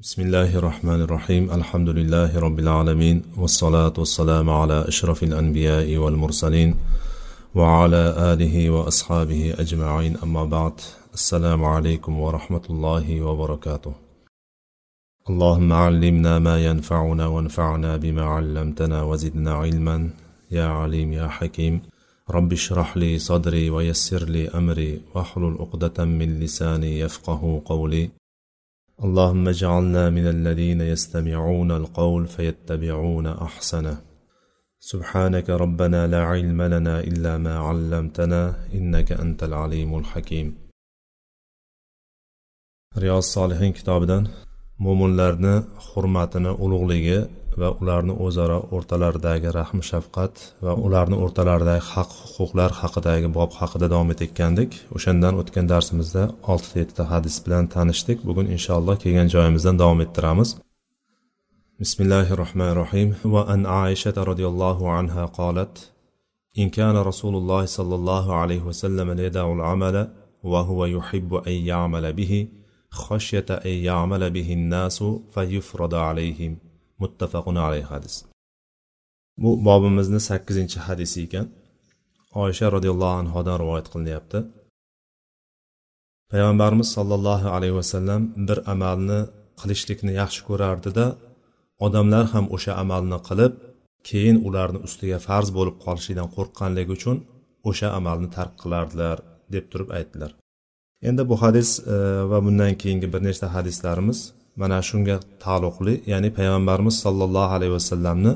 بسم الله الرحمن الرحيم الحمد لله رب العالمين والصلاة والسلام على أشرف الأنبياء والمرسلين وعلى آله وأصحابه أجمعين أما بعد السلام عليكم ورحمة الله وبركاته اللهم علمنا ما ينفعنا وانفعنا بما علمتنا وزدنا علما يا عليم يا حكيم رب اشرح لي صدري ويسر لي أمري واحلل عقدة من لساني يفقه قولي اللهم اجعلنا من الذين يستمعون القول فيتبعون أحسنه. سبحانك ربنا لا علم لنا إلا ما علمتنا إنك أنت العليم الحكيم. riyoz solihin kitobidan mo'minlarni hurmatini ulug'ligi va ularni o'zaro o'rtalaridagi rahm shafqat va ularni o'rtalaridagi haq huquqlar haqidagi bob haqida davom etayotgandik o'shandan o'tgan darsimizda oltita yettita hadis bilan tanishdik bugun inshaalloh kelgan joyimizdan davom ettiramiz بسم الله الرحمن الرحيم وأن عائشة رضي الله عنها قالت إن كان رسول الله صلى الله عليه وسلم يدع العمل وهو يحب أن يعمل به خشية أن يعمل به الناس فيفرض عليهم muttafaqun alayhi hadis. Bu bobimizni sakkizinchi hadisi ekan. Oysha roziyallohu anhodan rivoyat qilinyapti. Payg'ambarimiz sollallohu alayhi vasallam bir amalni qilishlikni yaxshi ko'rardida odamlar ham o'sha amalni qilib keyin ularni ustiga farz bo'lib qolishidan qo'rqqanligi uchun o'sha amalni tark qilardilar deb turib aytdilar. Endi bu hadis e, va bundan keyingi bir nechta hadislarimiz mana shunga taalluqli ya'ni payg'ambarimiz sollallohu alayhi vasallamni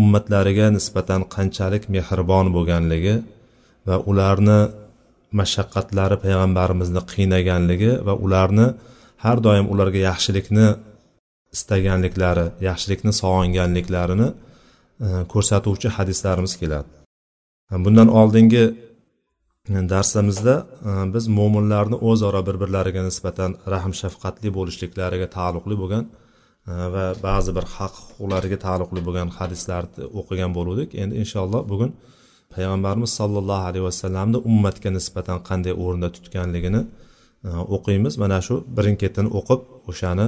ummatlariga nisbatan qanchalik mehribon bo'lganligi va ularni mashaqqatlari payg'ambarimizni qiynaganligi va ularni har doim ularga yaxshilikni istaganliklari yaxshilikni sog'inganliklarini e, ko'rsatuvchi hadislarimiz keladi. Bundan oldingi darsimizda e, biz mo'minlarni o'zaro bir birlariga nisbatan rahm shafqatli bo'lishliklariga taalluqli bo'lgan e, va ba'zi bir haq huquqlariga taalluqli bo'lgan hadislarni o'qigan bo'luvdik endi inshaalloh bugun payg'ambarimiz sollallohu alayhi vasallamni ummatga nisbatan qanday o'rinda tutganligini e, o'qiymiz. Mana shu birin ketin o'qib o'shani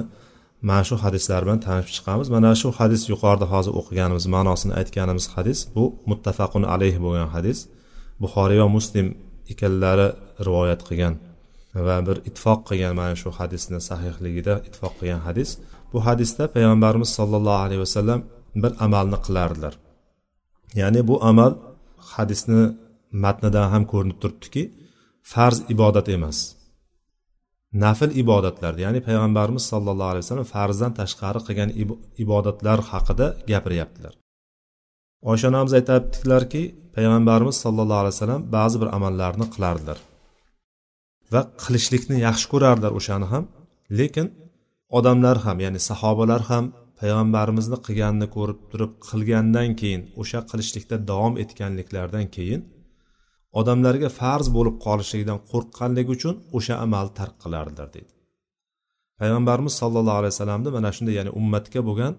mana shu hadislar bilan tanishib chiqamiz. Mana shu hadis yuqorida hozir o'qiganimiz ma'nosini aytganimiz hadis bu muttafaqun alayhi bo'lgan hadis. Buxoriy va muslim ekanlari rivoyat qilgan va bir ittifoq qilgan mana shu hadisni sahihligida ittifoq qilgan hadis. Bu hadisda payg'ambarimiz sollallohu alayhi vasallam bir amalni qilardilar. Ya'ni bu amal hadisni matnidan ham ko'rinib turibdiki farz ibodat emas nafl ibodatlar. Ya'ni payg'ambarimiz sollallohu alayhi vasallam farzdan tashqari qilgan ibodatlar haqida gapiryaptilar. Oysha onamiz aytyaptilarki payg'ambarimiz sollallohu alayhi vasallam ba'zi bir amallarni qilardilar va qilishlikni yaxshi ko'rardilar o'shani ham. Lekin odamlar ham ya'ni sahobalar ham payg'ambarimizni qilganini ko'rib turib qilgandan keyin o'sha qilishlikda davom etganliklaridan keyin odamlarga farz bo'lib qolishligidan qo'rqqanligi uchun o'sha amalni tark qilardilar deydi. Payg'ambarimiz sollallohu alayhi vasallamni mana shunday ya'ni ummatga bo'lgan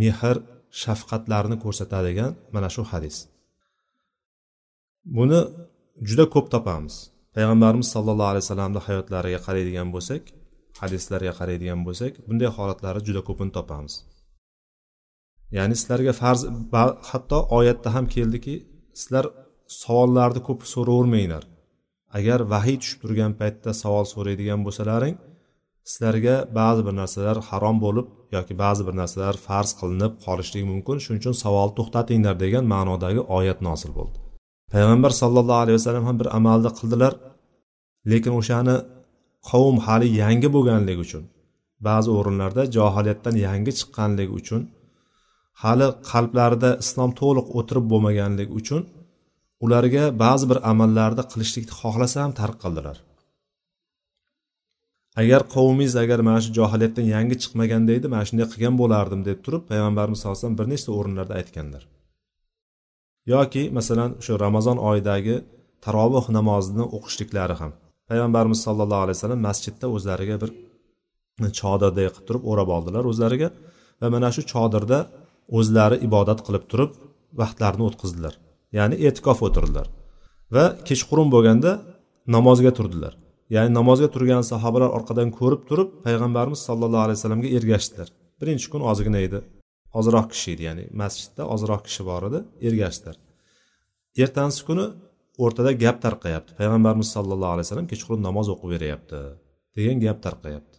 mehr shafqatlarini ko'rsatadigan mana shu hadis. Buni juda ko'p topamiz. Payg'ambarimiz sollallohu alayhi vasallamni hayotlariga qaraydigan bo'lsak hadislarga qaraydigan bo'lsak bunday holatlarni juda ko'pini topamiz. Ya'ni sizlarga farz hatto oyatda ham keldiki sizlar savollarni ko'p so'ravermanglar. Agar vahiy tushib turgan paytda savol so'raydigan bo'lsalaring sizlarga ba'zi bir narsalar harom bo'lib yoki ba'zi bir narsalar farz qilinib qolishligi mumkin. Shuning uchun savolni to'xtatinglar degan ma'nodagi oyat nosil bo'ldi. Payg'ambar sollallohu alayhi vasallam ham bir amalni qildilar. Lekin o'shani qavm hali yangi bo'lganligi uchun ba'zi o'rinlarda johiliyatdan yangi chiqqanligi uchun hali qalblarida islom to'liq o'tirib bo'lmaganligi uchun ularga ba'zi bir amallarni qilishlikni xohlasa ham tark qildilar. Agar qavmingiz agar mana shu johiliyatdan yangi chiqmaganda edi mana shunday qilgan bo'lardim deb turib payg'ambarimiz sallallohu alayhi vasallam bir nechta o'rinlarda aytganlar. Yoki masalan shu ramazon oyidagi taroveh namozini o'qishliklari ham. Payg'ambarimiz sollallohu alayhi vasallam masjidda o'zlariga bir chodirday qilib turib o'rab oldilar o'zlariga va mana shu chodirda o'zlari ibodat qilib turib vaqtlarini o'tkazdilar. Ya'ni e'tikof o'tirdilar va kechqurun bo'lganda namozga turdilar. Ya'ni namozga turgan sahobalar orqadan ko'rib turib payg'ambarimiz sollallohu alayhi vasallamga ergashdilar. Birinchi kun ozgina edi. Ozroq kishi edi ya'ni masjidda ozroq kishi bor edi ergashdilar. Ertasi kuni o'rtada gap tarqayapti. Payg'ambarimiz sollallohu alayhi vasallam kechqurun namoz o'qib beryapti degan gap tarqayapti.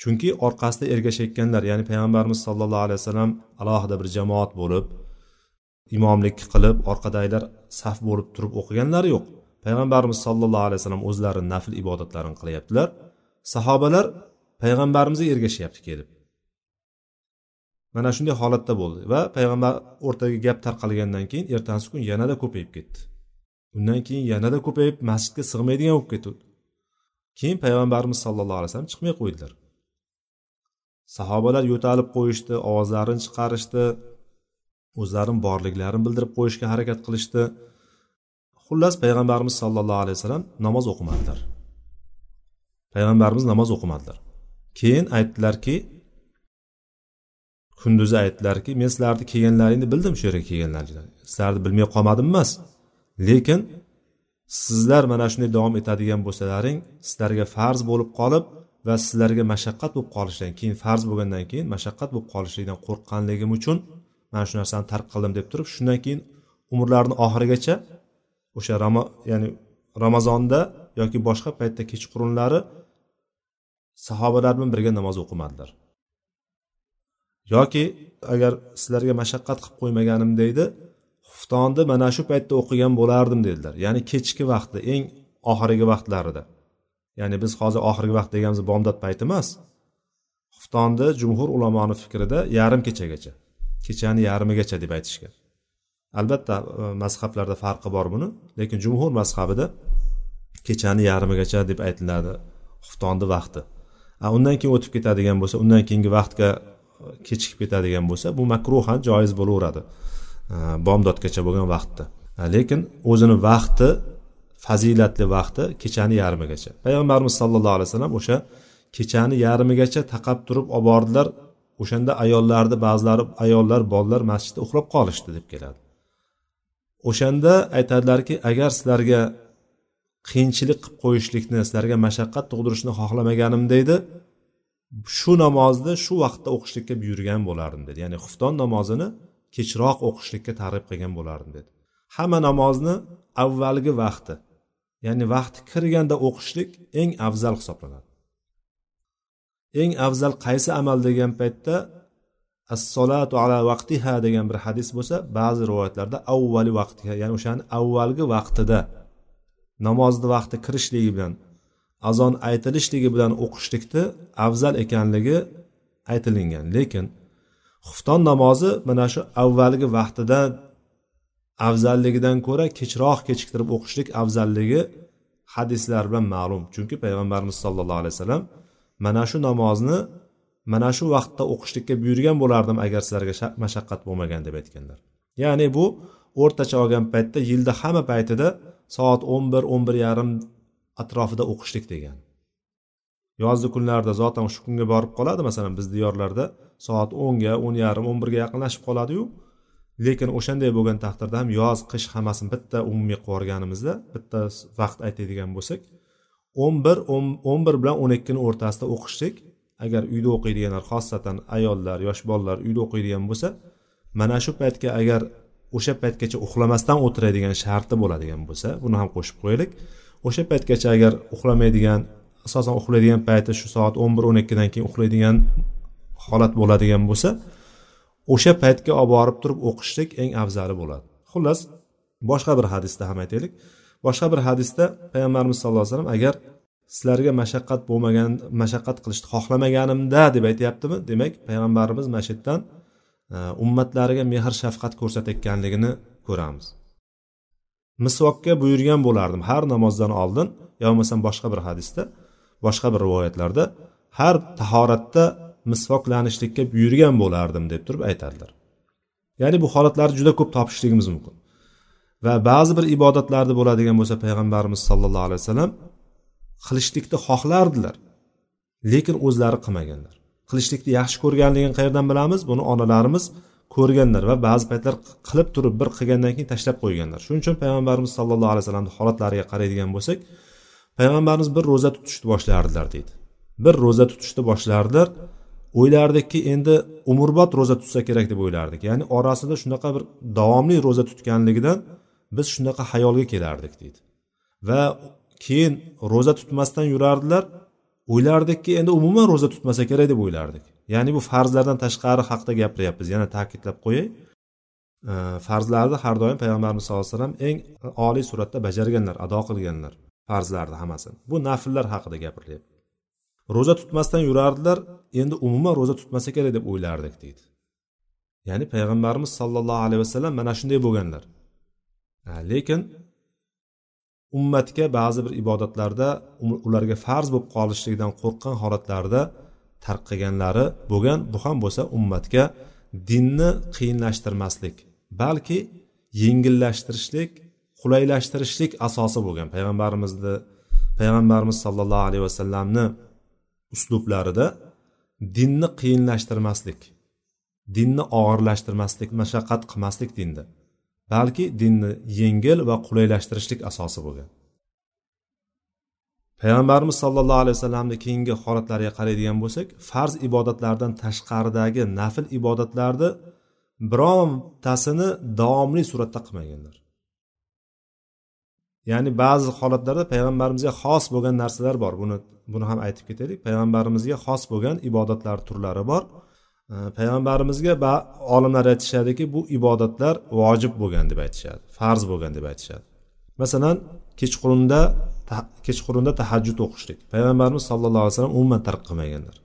Chunki orqasida ergashayotganlar ya'ni payg'ambarimiz sollallohu alayhi vasallam alohida bir jamoat bo'lib imomlik qilib orqadagilar saf bo'lib turib o'qiganlari yo'q. Payg'ambarimiz sollallohu alayhi vasallam o'zlari nafl ibodatlarini qilyaptilar. Sahobalar payg'ambarimizga ergashyapti kelib. Mana shunday holatda bo'ldi va payg'ambar o'rtaga gap tarqalgandan keyin ertasi kun yanada ko'payib ketdi. Undan keyin yanada ko'payib masjidga sig'maydigan bo'lib ketdi. Keyin payg'ambarimiz sallallohu alayhi vasallam chiqmay qo'ydilar. Sahobalar yo'talib qo'yishdi ovozlarini chiqarishdi o'zlarini borliklarini bildirib qo'yishga harakat qilishdi. Xullas payg'ambarimiz sollallohu alayhi vasallam namoz o'qimadilar payg'ambarimiz namoz o'qimadilar keyin aytdilarki kunduzi aytdilarki men sizlarni kelganlaringni bildim shu yerga kelganlaringni sizlarni bilmay qolmadim emas lekin sizlar mana shunday davom etadigan bo'lsalaring sizlarga farz bo'lib qolib va sizlarga mashaqqat bo'lib qolishidan keyin farz bo'lgandan keyin mashaqqat bo'lib qolishligidan qo'rqqanligim uchun mana shu narsani tark qildim deb turib shundan keyin umrlarini oxirigacha o'sha rama ya'ni ramazonda yoki boshqa paytda kechqurunlari sahobalar bilan birga namoz o'qimadilar yoki agar sizlarga mashaqqat qilib qo'ymaganim deydi xuftonni mana shu paytda o'qigan bo'lardim dedilar. Ya'ni kechki vaqtda eng oxirgi vaqtlarida. Ya'ni biz hozir oxirgi vaqt deganimiz bomdod payti emas. Xuftonni jumhur ulamoni fikrida yarim kechagacha kechani yarmigacha deb aytishgan. Albatta e, mazhablarda farqi bor buni lekin jumhur mazhabida kechani yarmigacha deb aytiladi xuftonni vaqti. Undan keyin o'tib ketadigan bo'lsa undan keyingi vaqtga e, kechikib ketadigan bo'lsa bu makruhan joiz bo'laveradi e, bomdodgacha bo'lgan vaqtda. Lekin o'zini vaqti fazilatli vaqti kechani yarmigacha. Payg'ambarimiz sallallohu alayhi vasallam o'sha kechani yarmigacha taqab turib olib bordilar o'shanda ayollarni ba'zilari ayollar bolalar masjidda uxlab qolishdi deb keladi. O'shanda aytadilarki agar sizlarga qiyinchilik qilib qo'yishlikni sizlarga mashaqqat tug'dirishni xohlamaganim deydi shu namozni shu vaqtda o'qishlikka buyurgan bo'lardim dedi. Ya'ni xufton namozini kechroq o'qishlikka targ'ib qilgan bo'lardim dedi. Hamma namozni avvalgi vaqti ya'ni vaqti kirganda o'qishlik eng afzal hisoblanadi. Eng afzal qaysi amal degan paytda assolatu ala vaqtiha degan bir hadis bo'lsa ba'zi rivoyatlarda avvali vaqtiha ya'ni o'shani avvalgi vaqtida namozni vaqti kirishligi bilan azon aytilishligi bilan o'qishlikni afzal ekanligi aytilingan lekin xufton namozi mana shu avvalgi vaqtida afzalligidan ko'ra kechroq kechiktirib o'qishlik afzalligi hadislar bilan ma'lum. Chunki payg'ambarimiz sollallohu alayhi vasallam mana shu namozni mana shu vaqtda o'qishlikka buyurgan bo'lardim agar sizlarga mashaqqat bo'lmagan deb aytganlar. Ya'ni bu o'rtacha olgan paytda yilda hamma paytida soat o'n bir o'n bir yarim atrofida o'qishlik degan. Yozgi kunlarda zotan shu kunga borib qoladi masalan biz diyorlarda soat o'nga o'n yarim o'n birga yaqinlashib qoladiyu. Lekin o'shanday bo'lgan taqdirda ham yoz qish hammasini bitta umumiy qilib yuborganimizda bitta vaqt aytadigan bo'lsak o'n bir o'n bir bilan o'n ikkini o'rtasida o'qishlik agar uyda o'qiydiganlar xosatan ayollar yosh bolalar uyda o'qiydigan bo'lsa mana shu paytga agar o'sha paytgacha uxlamasdan o'tiradigan sharti bo'ladigan bo'lsa buni ham qo'shib qo'yaylik. O'sha paytgacha agar uxlamaydigan asosan uxlaydigan payti shu soat o'n bir o'n ikkidan keyin uxlaydigan holat bo'ladigan bo'lsa o'sha paytga olib borib turib o'qishlik eng afzali bo'ladi. Xullas boshqa bir hadisda ham aytaylik. Boshqa bir hadisda payg'ambarimiz sallallohu alayhi vasallam agar sizlarga mashaqqat bo'lmagan mashaqqat qilishni xohlamaganimda deb aytyaptimi? Demak payg'ambarimiz mana shu yerdan e, ummatlariga mehr shafqat ko'rsatayotganligini ko'ramiz. Misvokka buyurgan bo'lardim har namozdan oldin yo bo'lmasam boshqa bir hadisda boshqa bir rivoyatlarda har tahoratda misvoklanishlikka buyurgan bo'lardim deb turib aytadilar. Ya'ni bu holatlarni juda ko'p topishligimiz mumkin. Va ba'zi bir ibodatlarda bo'ladigan bo'lsa payg'ambarimiz sollallohu alayhi vasallam qilishlikni xohlardilar. Lekin o'zlari qilmaganlar. Qilishlikni yaxshi ko'rganligini qayerdan bilamiz? Buni onalarimiz ko'rganlar va ba'zi paytlar qilib turib bir qilgandan keyin tashlab qo'yganlar. Shuning uchun payg'ambarimiz sallallohu alayhi vasallamni holatlariga qaraydigan bo'lsak payg'ambarimiz bir ro'za tutishni boshlardilar deydi. Bir ro'za tutishni boshlardilar. O'ylardikki endi umrbod ro'za tutsa kerak deb o'ylardik. Ya'ni orasida shunaqa bir davomli ro'za tutganligidan biz shunaqa hayolga kelardik deydi. Va keyin ro'za tutmasdan yurardilar. O'ylardikki endi umuman ro'za tutmasa kerak deb o'ylardik. Ya'ni bu farzlardan tashqari haqida gapiryapmiz. Yana ta'kidlab qo'yay. Farzlarni har doim payg'ambarimiz sallallohu alayhi vasallam eng oliy suratda bajarganlar ado qilganlar farzlarni hammasini. Bu nafllar haqida gapirilyapti ro'za tutmasdan yurardilar endi umuman ro'za tutmasa kerak deb o'ylardik deydi. Ya'ni payg'ambarimiz sollallohu alayhi vasallam mana shunday bo'lganlar. Lekin ummatga ba'zi bir ibodatlarda um-, ularga farz bo'lib qolishligidan qo'rqqan holatlarda tark qilganlari bo'lgan bu ham bo'lsa ummatga dinni qiyinlashtirmaslik balki yengillashtirishlik qulaylashtirishlik asosi bo'lgan. Payg'ambarimizni payg'ambarimiz sollallohu alayhi vasallamni uslublarida dinni qiyinlashtirmaslik dinni og'irlashtirmaslik mashaqqat qilmaslik dinda balki dinni yengil va qulaylashtirishlik asosi bo'lgan. Payg'ambarimiz sollallohu alayhi vasallamni keyingi holatlariga qaraydigan bo'lsak farz ibodatlardan tashqaridagi nafl ibodatlarni birontasini davomli suratda qilmaganlar. Ya'ni ba'zi holatlarda payg'ambarimizga xos bo'lgan narsalar bor. Buni buni ham aytib ketaylik. Payg'ambarimizga xos bo'lgan ibodatlar turlari bor. Payg'ambarimizga olimlar aytishadiki bu ibodatlar vojib bo'lgan deb aytishadi farz bo'lgan deb aytishadi. Masalan kechqurunda kechqurunda tahajjud o'qishlik. Payg'ambarimiz sallallohu alayhi vasallam umuman tark qilmaganlar.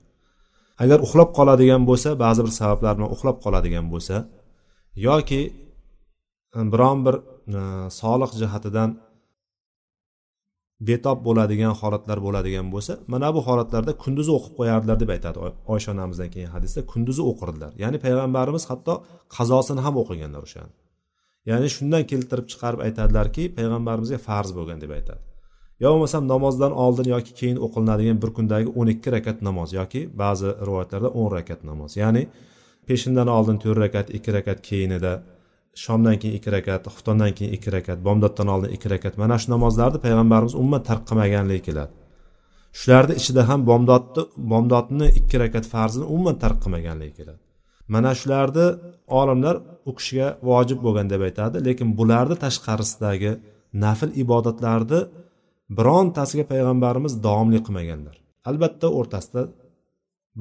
Agar uxlab qoladigan bo'lsa ba'zi bir sabablar bilan uxlab qoladigan bo'lsa yoki e, biron bir e, solih jihatidan betob bo'ladigan holatlar bo'ladigan bo'lsa mana bu holatlarda kunduzi o'qib qo'yardilar deb aytadi oysha onamizdan keyin hadisda kunduzi o'qirdilar. Ya'ni payg'ambarimiz hatto qazosini ham o'qiganlar o'shani. Ya'ni shundan keltirib chiqarib aytadilarki payg'ambarimizga farz bo'lgan deb aytadi. Yo bo'lmasam namozdan oldin yoki keyin o'qilinadigan bir kundagi o'n ikki rakat namoz yoki ba'zi rivoyatlarda o'n rakat namoz. Ya'ni peshindan oldin to'rt rakat ikki rakat keyinida shomdan keyin ikki rakat xuftondan keyin ikki rakat bomdoddan oldin ikki rakat. Mana shu namozlarni payg'ambarimiz umuman tark qilmaganligi keladi. Shularni ichida ham bomdodni bomdodni ikki rakat farzini umuman tark qilmaganligi keladi. Mana shularni olimlar u kishiga vojib bo'lgan deb aytadi lekin bularni tashqarisidagi nafl ibodatlarni birontasiga payg'ambarimiz davomli qilmaganlar. Albatta o'rtasida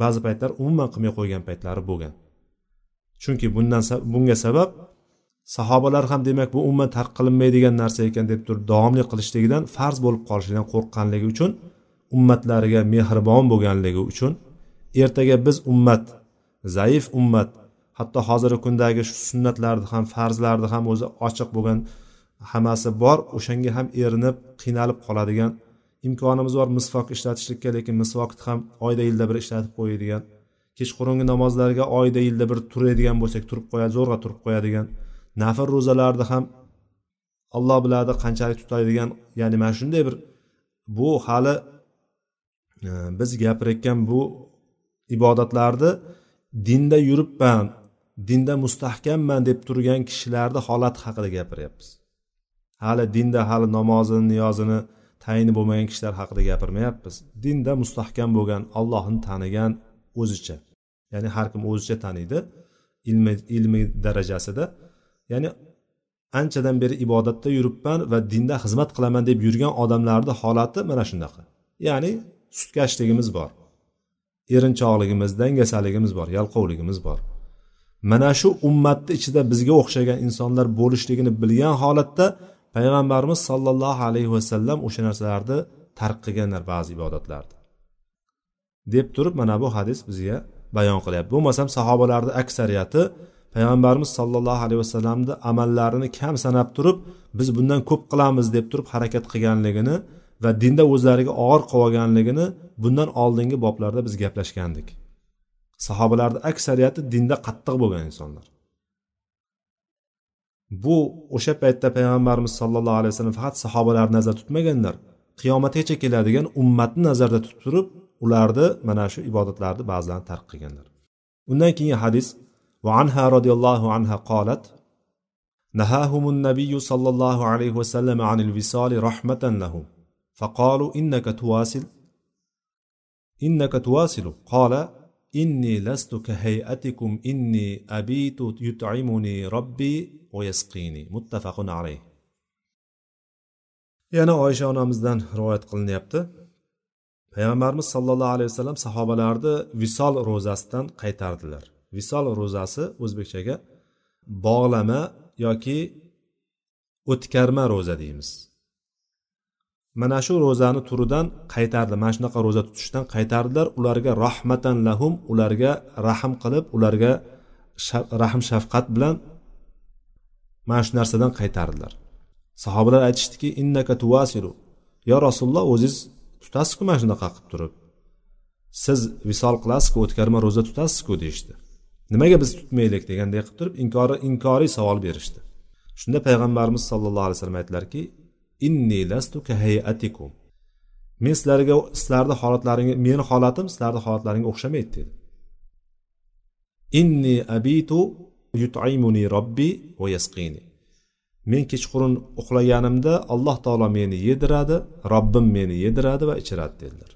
ba'zi paytlar umuman qilmay qo'ygan paytlari bo'lgan. Chunki bundan bunga sabab sahobalar ham demak bu umuman tark qilinmaydigan narsa ekan deb turib davomli qilishligidan farz bo'lib qolishidan qo'rqqanligi uchun ummatlariga mehribon bo'lganligi uchun ertaga biz ummat zaif ummat hatto hozirgi kundagi shu sunnatlarni ham farzlarni ham o'zi ochiq bo'lgan hammasi bor o'shanga ham erinib qiynalib qoladigan imkonimiz bor misvok ishlatishlikka lekin misvokni ham oyda yilda bir ishlatib qo'yadigan kechqurungi namozlarga oyda yilda bir turadigan bo'lsak turib qo'yadi zo'rg'a turib qo'yadigan nafl ro'zalarni ham alloh biladi qanchalik tutadigan. Ya'ni mana shunday bir bu hali e, biz gapirayotgan bu ibodatlarni dinda yuribman dinda mustahkamman deb turgan kishilarni holati haqida gapiryapmiz. Hali dinda hali namozini niyozini tayini bo'lmagan kishilar haqida gapirmayapmiz. Dinda mustahkam bo'lgan allohni tanigan o'zicha. Ya'ni har kim o'zicha taniydi ilmi ilmiy darajasida. Ya'ni anchadan beri ibodatda yuribman va dinda xizmat qilaman deb yurgan odamlarni holati mana shunaqa ya'ni sutkashligimiz bor erinchoqligimiz dangasaligimiz bor yalqovligimiz bor. Mana shu ummatni ichida bizga o'xshagan insonlar bo'lishligini bilgan holatda payg'ambarimiz sollallohu alayhi vasallam o'sha narsalarni tark qilganlar ba'zi ibodatlarni deb turib mana bu hadis bizga bayon qilyapti. Bo'lmasam sahobalarni aksariyati payg'ambarimiz sollallohu alayhi vasallamni amallarini kam sanab turib biz bundan ko'p qilamiz deb turib harakat qilganligini va dinda o'zlariga og'ir qilib olganligini bundan oldingi boblarda biz gaplashgandik. Sahobalarni aksariyati dinda qattiq bo'lgan insonlar. Bu o'sha paytda payg'ambarimiz sollallohu alayhi vasallam faqat sahobalarni nazarda tutmaganlar qiyomatgacha keladigan ummatni nazarda tutib turib ularni mana shu ibodatlarni ba'zilarini tark qilganlar. Undan keyingi hadis وعنها رضي الله عنها قالت نهاهم النبي صلى الله عليه وسلم عن الوصال رحمة لهم فقالوا إنك تواصل إنك تواصل قال إني لست كهيئتكم إني أبيت يطعمني ربي ويسقيني متفق عليه. yana oysha onamizdan rivoyat qilinyapti payg'ambarimiz sollallohu alayhi vasallam sahobalarni visol ro'zasidan qaytardilar. Visol ro'zasi o'zbekchaga bog'lama yoki o'tkarma ro'za deymiz. Mana shu ro'zani turidan qaytardi. Mana shunaqa ro'za tutishdan qaytardilar. Ularga rahmatan lahum ularga rahm qilib ularga rahm shafqat bilan mana shu narsadan qaytardilar. Sahobalar aytishdiki innaka tuvasiru yo rasululloh o'ziz tutasizku mana shunaqa qilib turib. Siz visol qilasizku o'tkarma ro'za tutasizku deyishdi. Nimaga biz tutmaylik deganday qilib turib inkori inkoriy savol berishdi. Shunda payg'ambarimiz sollallohu alayhi vasallam aytdilarki inni lastu hayatikum. Men sizlarga sizlarni holatlaringga meni holatim sizlarni holatlaringga o'xshamaydi dedi. Inni abitu yut'imuni robbi va yasqini. Men kechqurun uxlaganimda alloh taolo meni yediradi robbim meni yediradi va ichiradi dedilar.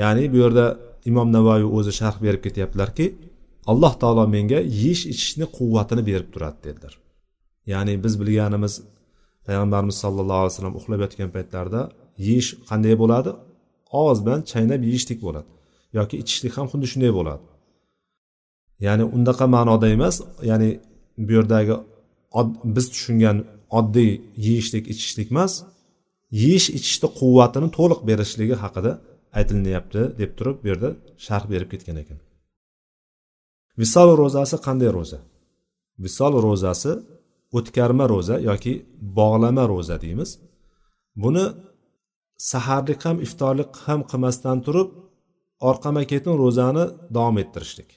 Ya'ni bu yerda imom navoiy o'zi sharh berib ketyaptilarki alloh taolo menga yeyish ichishni quvvatini berib turadi dedilar. Ya'ni biz bilganimiz payg'ambarimiz sallallohu alayhi vasallam uxlab yotgan paytlarida yeyish qanday bo'ladi? Og'iz bilan chaynab yeyishlik bo'ladi yoki ichishlik ham xuddi shunday bo'ladi. Ya'ni undaqa ma'noda emas ya'ni bu yerdagi biz tushungan oddiy yeyishlik ichishlik emas yeyish ichishni quvvatini to'liq berishligi haqida aytilyapti deb turib bu yerda sharh berib ketgan ekan. Visol ro'zasi qanday ro'za? Visol ro'zasi o'tkarma ro'za yoki bog'lama ro'za deymiz. Buni saharlik ham iftorlik ham qilmasdan turib orqama ketin ro'zani davom ettirishlik.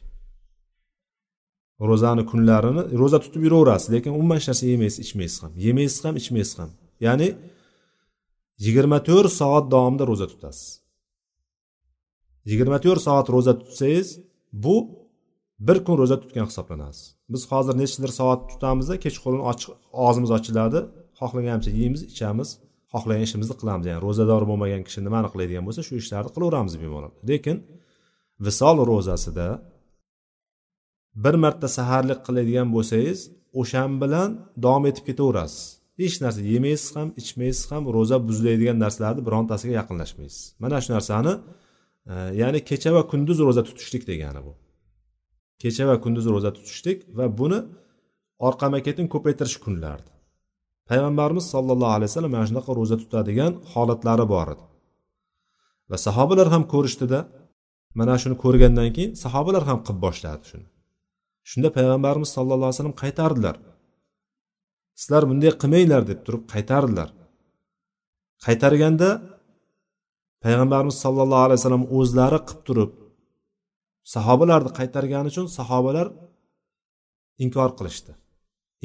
Ro'zani kunlarini ro'za tutib yuraverasiz lekin umuman hech narsa yemaysiz ichmaysiz ham. Yemaysiz ham ichmaysiz ham. Ya'ni yigirma to'rt soat davomida ro'za tutasiz. Yigirma to'rt soat ro'za tutsangiz bu bir kun ro'za tutgan hisoblanasiz. Biz hozir nechadir soat tutamizda kechqurun ochiq og'zimiz ochiladi. Xohlaganimcha yeymiz ichamiz. Xohlagan ishimizni qilamiz ya'ni ro'zador bo'lmagan kishi nimani qiladigan bo'lsa shu ishlarni qilaveramiz bemalol. Lekin visol ro'zasida bir marta saharlik qiladigan bo'lsangiz o'shan bilan davom etib ketaverasiz. Hech narsa yemaysiz ham ichmaysiz ham ro'za buziladigan narsalarni birontasiga yaqinlashmaysiz. Mana shu narsani e, ya'ni kecha va kunduz ro'za tutishlik degani bu. Kecha va kunduz ro'za tutishlik va buni orqama ketin ko'paytirish kunlardi payg'ambarimiz sollallohu alayhi vasallam mana shunaqa ro'za tutadigan holatlari bor edi. Va sahobalar ham ko'rishdida mana shuni ko'rgandan keyin sahobalar ham qilib boshladi shuni. Shunda payg'ambarimiz sallallohu alayhi vasallam qaytardilar. Sizlar bunday qilmanglar deb turib qaytardilar. Qaytarganda payg'ambarimiz sollallohu alayhi vasallam o'zlari qilib turib sahobalarni qaytargani uchun sahobalar inkor qilishdi.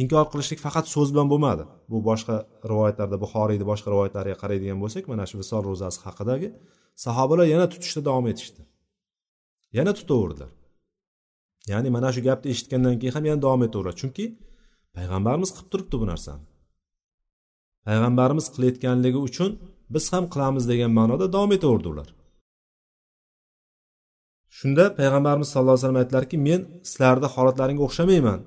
Inkor qilishlik faqat so'z bilan bo'lmadi. Bu boshqa rivoyatlarda buxoriyni boshqa rivoyatlariga qaraydigan bo'lsak mana shu visol ro'zasi haqidagi sahobalar yana tutishda davom etishdi. Yana tutaverdilar. Ya'ni mana shu gapni eshitgandan keyin ham yana davom etaveradi chunki payg'ambarimiz qilib turibdi bu narsani. Payg'ambarimiz qilayotganligi uchun biz ham qilamiz degan ma'noda davom etaverdi ular. Shunda payg'ambarimiz sallallohu alayhi vasallam aytdilarki men sizlarni holatlaringga o'xshamayman.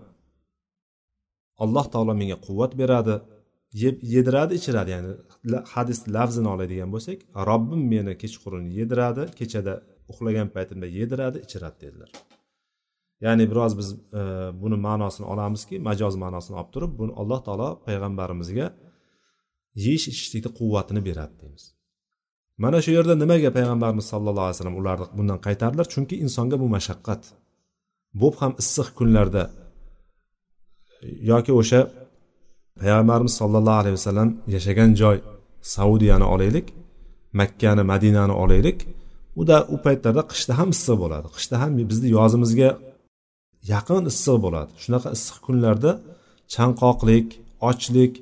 Alloh taolo menga quvvat beradi yeb yediradi ichiradi. Ya'ni hadis lafzini oladigan bo'lsak robbim meni kechqurun yediradi kechada uxlagan paytimda yediradi ichiradi dedilar. Ya'ni biroz biz e, buni ma'nosini olamizki majoz ma'nosini olib turib buni alloh taolo payg'ambarimizga yeyish ichishlikni quvvatini beradi deymiz. Mana shu yerda nimaga payg'ambarimiz sallallohu alayhi vasallam ularni bundan qaytardilar? Chunki insonga bu mashaqqat bo'p ham issiq kunlarda yoki o'sha payg'ambarimiz sollallohu alayhi vasallam yashagan joy saudiyani olaylik makkani madinani olaylik uda u paytlarda qishda ham issiq bo'ladi. Qishda ham bizni yozimizga yaqin issiq bo'ladi. Shunaqa issiq kunlarda chanqoqlik ochlik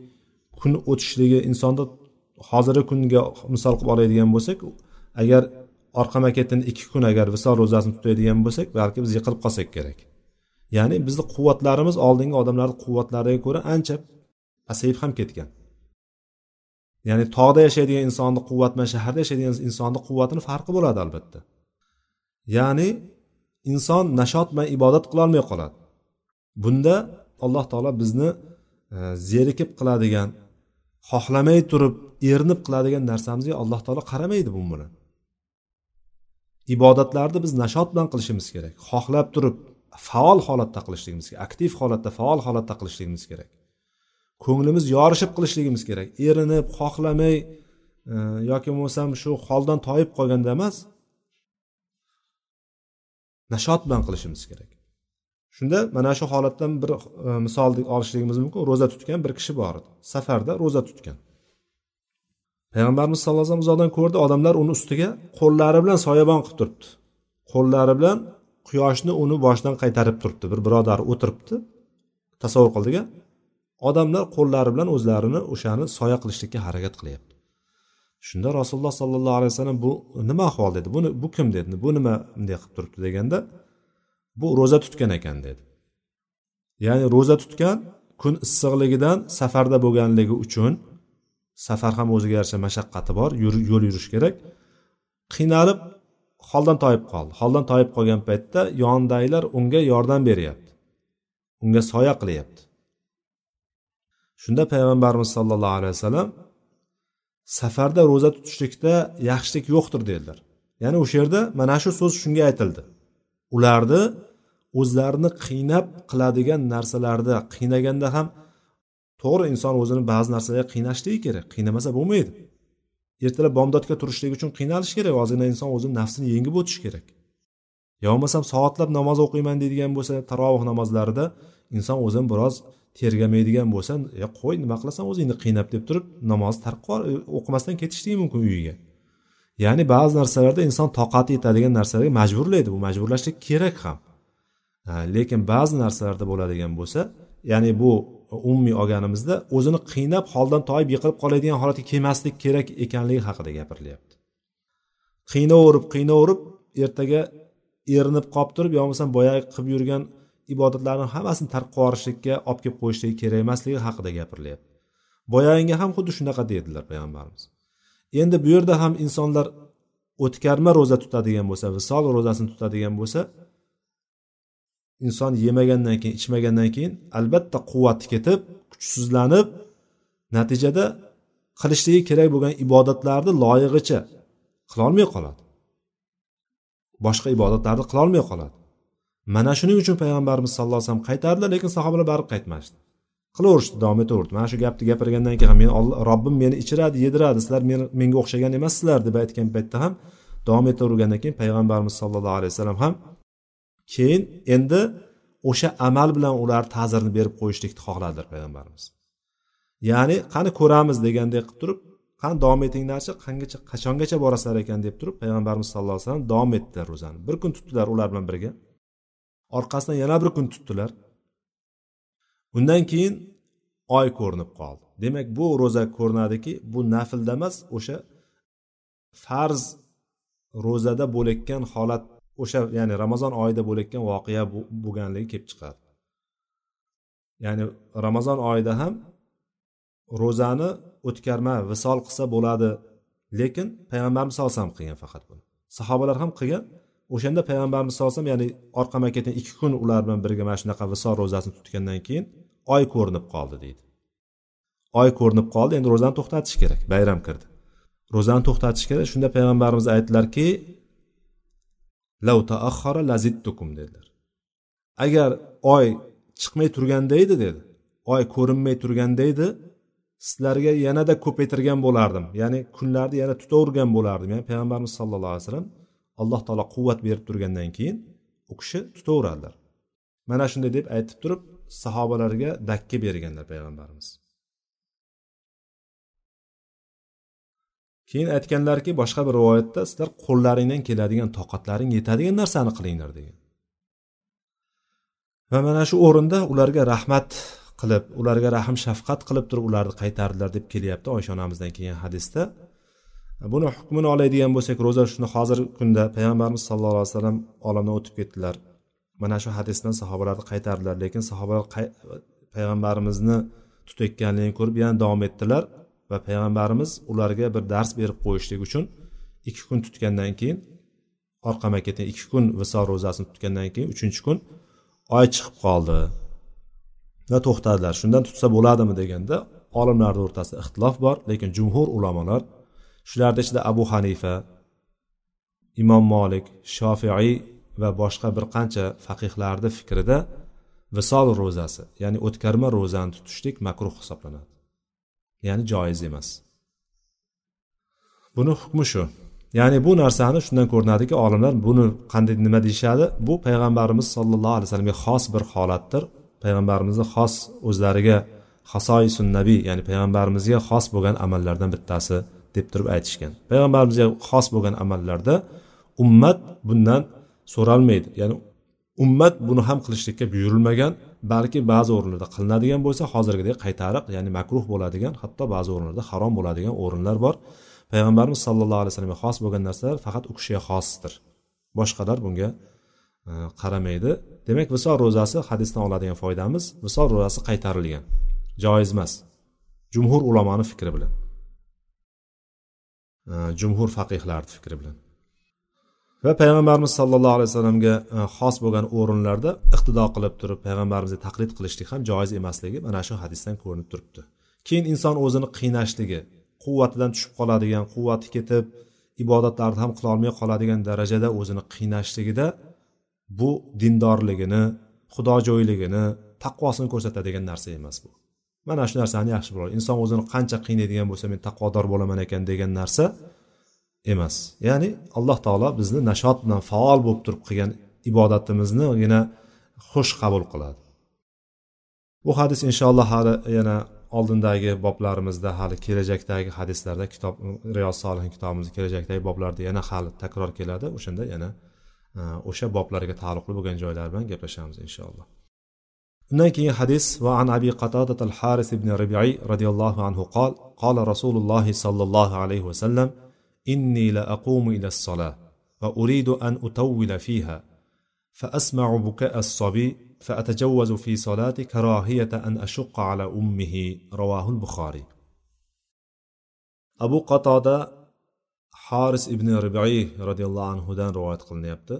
kun o'tishligi insonda hozirgi kunga misol qilib oladigan bo'lsak agar orqama ketin ikki kun agar visol ro'zasini tutadigan bo'lsak balki biz yiqilib qolsak kerak. Ya'ni bizni quvvatlarimiz oldingi odamlarni quvvatlariga ko'ra ancha pasayib ham ketgan. Ya'ni tog'da yashaydigan insonni quvvati bilan shaharda yashaydigan insonni quvvatini farqi bo'ladi albatta. Ya'ni inson nashot bilan ibodat qilolmay qoladi. Bunda alloh taolo bizni e, zerikib qiladigan xohlamay turib erinib qiladigan narsamizga alloh taolo qaramaydi bu bilan ibodatlarni biz nashot bilan qilishimiz kerak. Xohlab turib faol holatda qilishligimiz kerak aktiv holatda faol holatda qilishligimiz kerak. Ko'nglimiz yorishib qilishligimiz kerak. Erinib xohlamay e, yoki bo'lmasam shu holdan toyib qolganda emas nashot bilan qilishimiz kerak. Shunda mana shu holatdan bir e, misol olishligimiz mumkin. Ro'za tutgan bir kishi bor edi. Safarda ro'za tutgan. Payg'ambarimiz sallallohu alayhi vasallam uzoqdan ko'rdi odamlar uni ustiga qo'llari bilan soyabon qilib turibdi. Qo'llari bilan quyoshni uni boshidan qaytarib turibdi. Bir birodari o'tiribdi. Tasavvur qildik odamlar qo'llari bilan o'zlarini o'shani soya qilishlikka harakat qilyapti. Shunda rasululloh sollallohu alayhi vasallam bu nima ahvol dedi? Buni bu kim dedi? Bu nima bunday qilib turibdi deganda bu ro'za tutgan ekan dedi. Ya'ni ro'za tutgan kun issiqligidan safarda bo'lganligi uchun safar ham o'ziga yarasha mashaqqati bor yo'l yurish kerak. Qiynalib holdan toyib qoldi. Holdan toyib qolgan paytda yonidagilar unga yordam beryapti. Unga soya qilyapti. Shunda payg'ambarimiz sollallohu alayhi vasallam safarda ro'za tutishlikda yaxshilik yo'qdir dedilar. Ya'ni o'sha yerda mana shu so'z shunga aytildi. Ularni o'zlarini qiynab qiladigan narsalarda qiynaganda ham to'g'ri inson o'zini ba'zi narsalarga qiynashligi kerak qiynamasa bo'lmaydi. Ertalab bomdodga turishlik uchun qiynalish kerak ozgina inson o'zini nafsini yengib o'tishi kerak. Yo bo'lmasam soatlab namoz o'qiyman deydigan bo'lsa taroveh namozlarida inson o'zini biroz tergamaydigan bo'lsa e qo'y nima qilasan o'zingni qiynab deb turib namozni tark e, o'qimasdan ketishligi mumkin uyiga. Ya'ni ba'zi narsalarda inson toqati yetadigan narsalarga majburlaydi. Bu majburlashlik kerak ham. Э, lekin ba'zi narsalarda bo'ladigan bo'lsa ya'ni bu umumiy olganimizda o'zini qiynab holdan toyib yiqilib qoladigan holatga kelmaslik kerak ekanligi haqida gapirilyapti qiynaverib qiynaverib ertaga erinib qolib turib yo bo'lmasam boyagi qilib yurgan ibodatlarni hammasini tark qilib yuborishlikka olib kelib qo'yishligi kerak emasligi haqida gapirilyapti boyagiga ham xuddi shunaqa dedilar payg'ambarimiz. Endi bu yerda ham insonlar o'tkarma ro'za tutadigan bo'lsa visol ro'zasini tutadigan bo'lsa inson yemagandan keyin ichmagandan keyin albatta quvvati ketib kuchsizlanib natijada qilishligi kerak bo'lgan ibodatlarni loyig'icha qilolmay qoladi. Boshqa ibodatlarni qilolmay qoladi. Mana shuning uchun payg'ambarimiz sallallohu alayhi vasallam qaytardilar lekin sahobalar baribir qaytmasdi qilaverishdi davom etaverdi mana shu gapni gapirgandan keyin ham men robbim meni ichiradi yediradi sizlar menga o'xshagan emassizlar deb aytgan paytda ham davom etavergandan keyin payg'ambarimiz sallallohu alayhi vasallam ham keyin endi o'sha amal bilan ular ta'zirni berib qo'yishlikni xohladilar payg'ambarimiz. Ya'ni qani ko'ramiz degandek qilib turib qani davom etinglarchi qangacha qachongacha borasizlar ekan deb turib payg'ambarimiz sallallohu alayhi vasallam davom etdilar ro'zani. Bir kun tutdilar ular bilan birga. Orqasidan yana bir kun tutdilar. Undan keyin oy ko'rinib qoldi. Demak bu ro'za ko'rinadiki bu naflda emas o'sha farz ro'zada bo'layotgan holat o'sha ya'ni ramazon oyida bo'layotgan voqea bo'lganligi kelib chiqadi. Ya'ni ramazon oyida ham ro'zani o'tkarma visol qilsa bo'ladi lekin payg'ambarimiz sallallohu alayhi vasallam qilgan faqat buni. Sahobalar ham qilgan o'shanda payg'ambarimiz sallallohu alayhi vasallam ya'ni orqama ketgan ikki kun ular bilan birga mana shunaqa visol ro'zasini tutgandan keyin oy ko'rinib qoldi deydi. Oy ko'rinib qoldi endi ro'zani to'xtatish kerak bayram kirdi. Ro'zani to'xtatish kerak shunda payg'ambarimiz aytdilarki lav taaxara lazittukum dedilar. Agar oy chiqmay turganda edi dedi. Oy ko'rinmay turganda edi sizlarga yanada ko'paytirgan bo'lardim. Ya'ni kunlarni yana tutavergan bo'lardim. Ya'ni payg'ambarimiz sallallohu alayhi vasallam alloh taolo quvvat berib turgandan keyin u kishi tutaveradilar. Mana shunday deb aytib turib sahobalarga dakka berganlar payg'ambarimiz. Keyin aytganlarki boshqa bir rivoyatda sizlar qo'llaringdan keladigan toqatlaring yetadigan narsani qilinglar degan. Va mana shu o'rinda ularga rahmat qilib ularga rahm shafqat qilib turib ularni qaytardilar deb kelyapti oysha onamizdan kelgan hadisda. Buni hukmini oladigan bo'lsak ro'za shuni hozirgi kunda payg'ambarimiz sallallohu alayhi vasallam olamdan o'tib ketdilar. Mana shu hadisdan sahobalarni qaytardilar lekin sahobalar payg'ambarimizni tutayotganligini ko'rib yana davom etdilar. Va payg'ambarimiz ularga bir dars berib qo'yishlik uchun ikki kun tutgandan keyin orqama keting ikki kun visol ro'zasini tutgandan keyin uchinchi kun oy chiqib qoldi. Va to'xtadilar shundan tutsa bo'ladimi deganda olimlarni o'rtasida ixtilof bor lekin jumhur ulamolar shularni ichida abu hanifa imom molik shofiiy va boshqa bir qancha faqihlarni fikrida visol ro'zasi ya'ni o'tkarma ro'zani tutishlik makruh hisoblanadi. Ya'ni joiz emas. Buni hukmi shu. Ya'ni bu narsani shundan ko'rinadiki olimlar buni qanday nima deyishadi? Bu payg'ambarimiz sollallohu alayhi vasallamga xos bir holatdir. Payg'ambarimizni xos o'zlariga hasoisun nabiy ya'ni payg'ambarimizga xos bo'lgan amallardan bittasi deb turib aytishgan. Payg'ambarimizga xos bo'lgan amallarda ummat bundan so'ralmaydi. Ya'ni ummat buni ham qilishlikka buyurilmagan. Balki ba'zi o'rinlarda qilinadigan bo'lsa hozirgidek qaytariq ya'ni makruh bo'ladigan hatto ba'zi o'rinlarda harom bo'ladigan o'rinlar bor. Payg'ambarimiz sallallohu alayhi vasallamga xos bo'lgan narsalar faqat u kishiga xosdir. Boshqalar bunga e, qaramaydi. Demak visol ro'zasi hadisdan oladigan foydamiz visol ro'zasi qaytarilgan. Joiz emas. Jumhur ulamoni fikri bilan. E, jumhur faqihlarni fikri bilan. Va payg'ambarimiz sollallohu alayhi vasallamga e, xos bo'lgan o'rinlarda iqtido qilib turib payg'ambarimizga taqlid qilishlik ham joiz emasligi mana shu hadisdan ko'rinib turibdi. Keyin inson o'zini qiynashligi quvvatidan tushib qoladigan quvvati ketib ibodatlarni ham qilolmay qoladigan darajada o'zini qiynashligida bu dindorligini xudojo'yligini taqvosini ko'rsatadigan narsa emas bu. Mana shu narsani yaxshi biladi inson o'zini qancha qiynaydigan bo'lsa men taqvodor bo'laman ekan degan narsa emas. Ya'ni alloh taolo bizni nashot bilan faol bo'lib turib qilgan ibodatimizni yana xush qabul qiladi. Bu hadis inshaalloh hali yana oldindagi boblarimizda hali kelajakdagi hadislarda kitob riyoz solihin kitobimizni kelajakdagi boblarda yana hali takror keladi. O'shanda yana e, o'sha boblarga taalluqli bo'lgan joylar bilan gaplashamiz inshaalloh. Undan keyin hadis va an abi qatodat al haris ibn ribiy roziyallohu anhu qol qola rasululloh sollallohu alayhi vasallam inni la aqumu ila الصلاة وأريد أن أطول فيها فأسمع بكاء الصبي فأتجوز في صلاتي كراهية أن أشق على أمه رواه البخاري أبو قتادة haris ibn ribiy roziyallohu anhudan rivoyat qilinyapti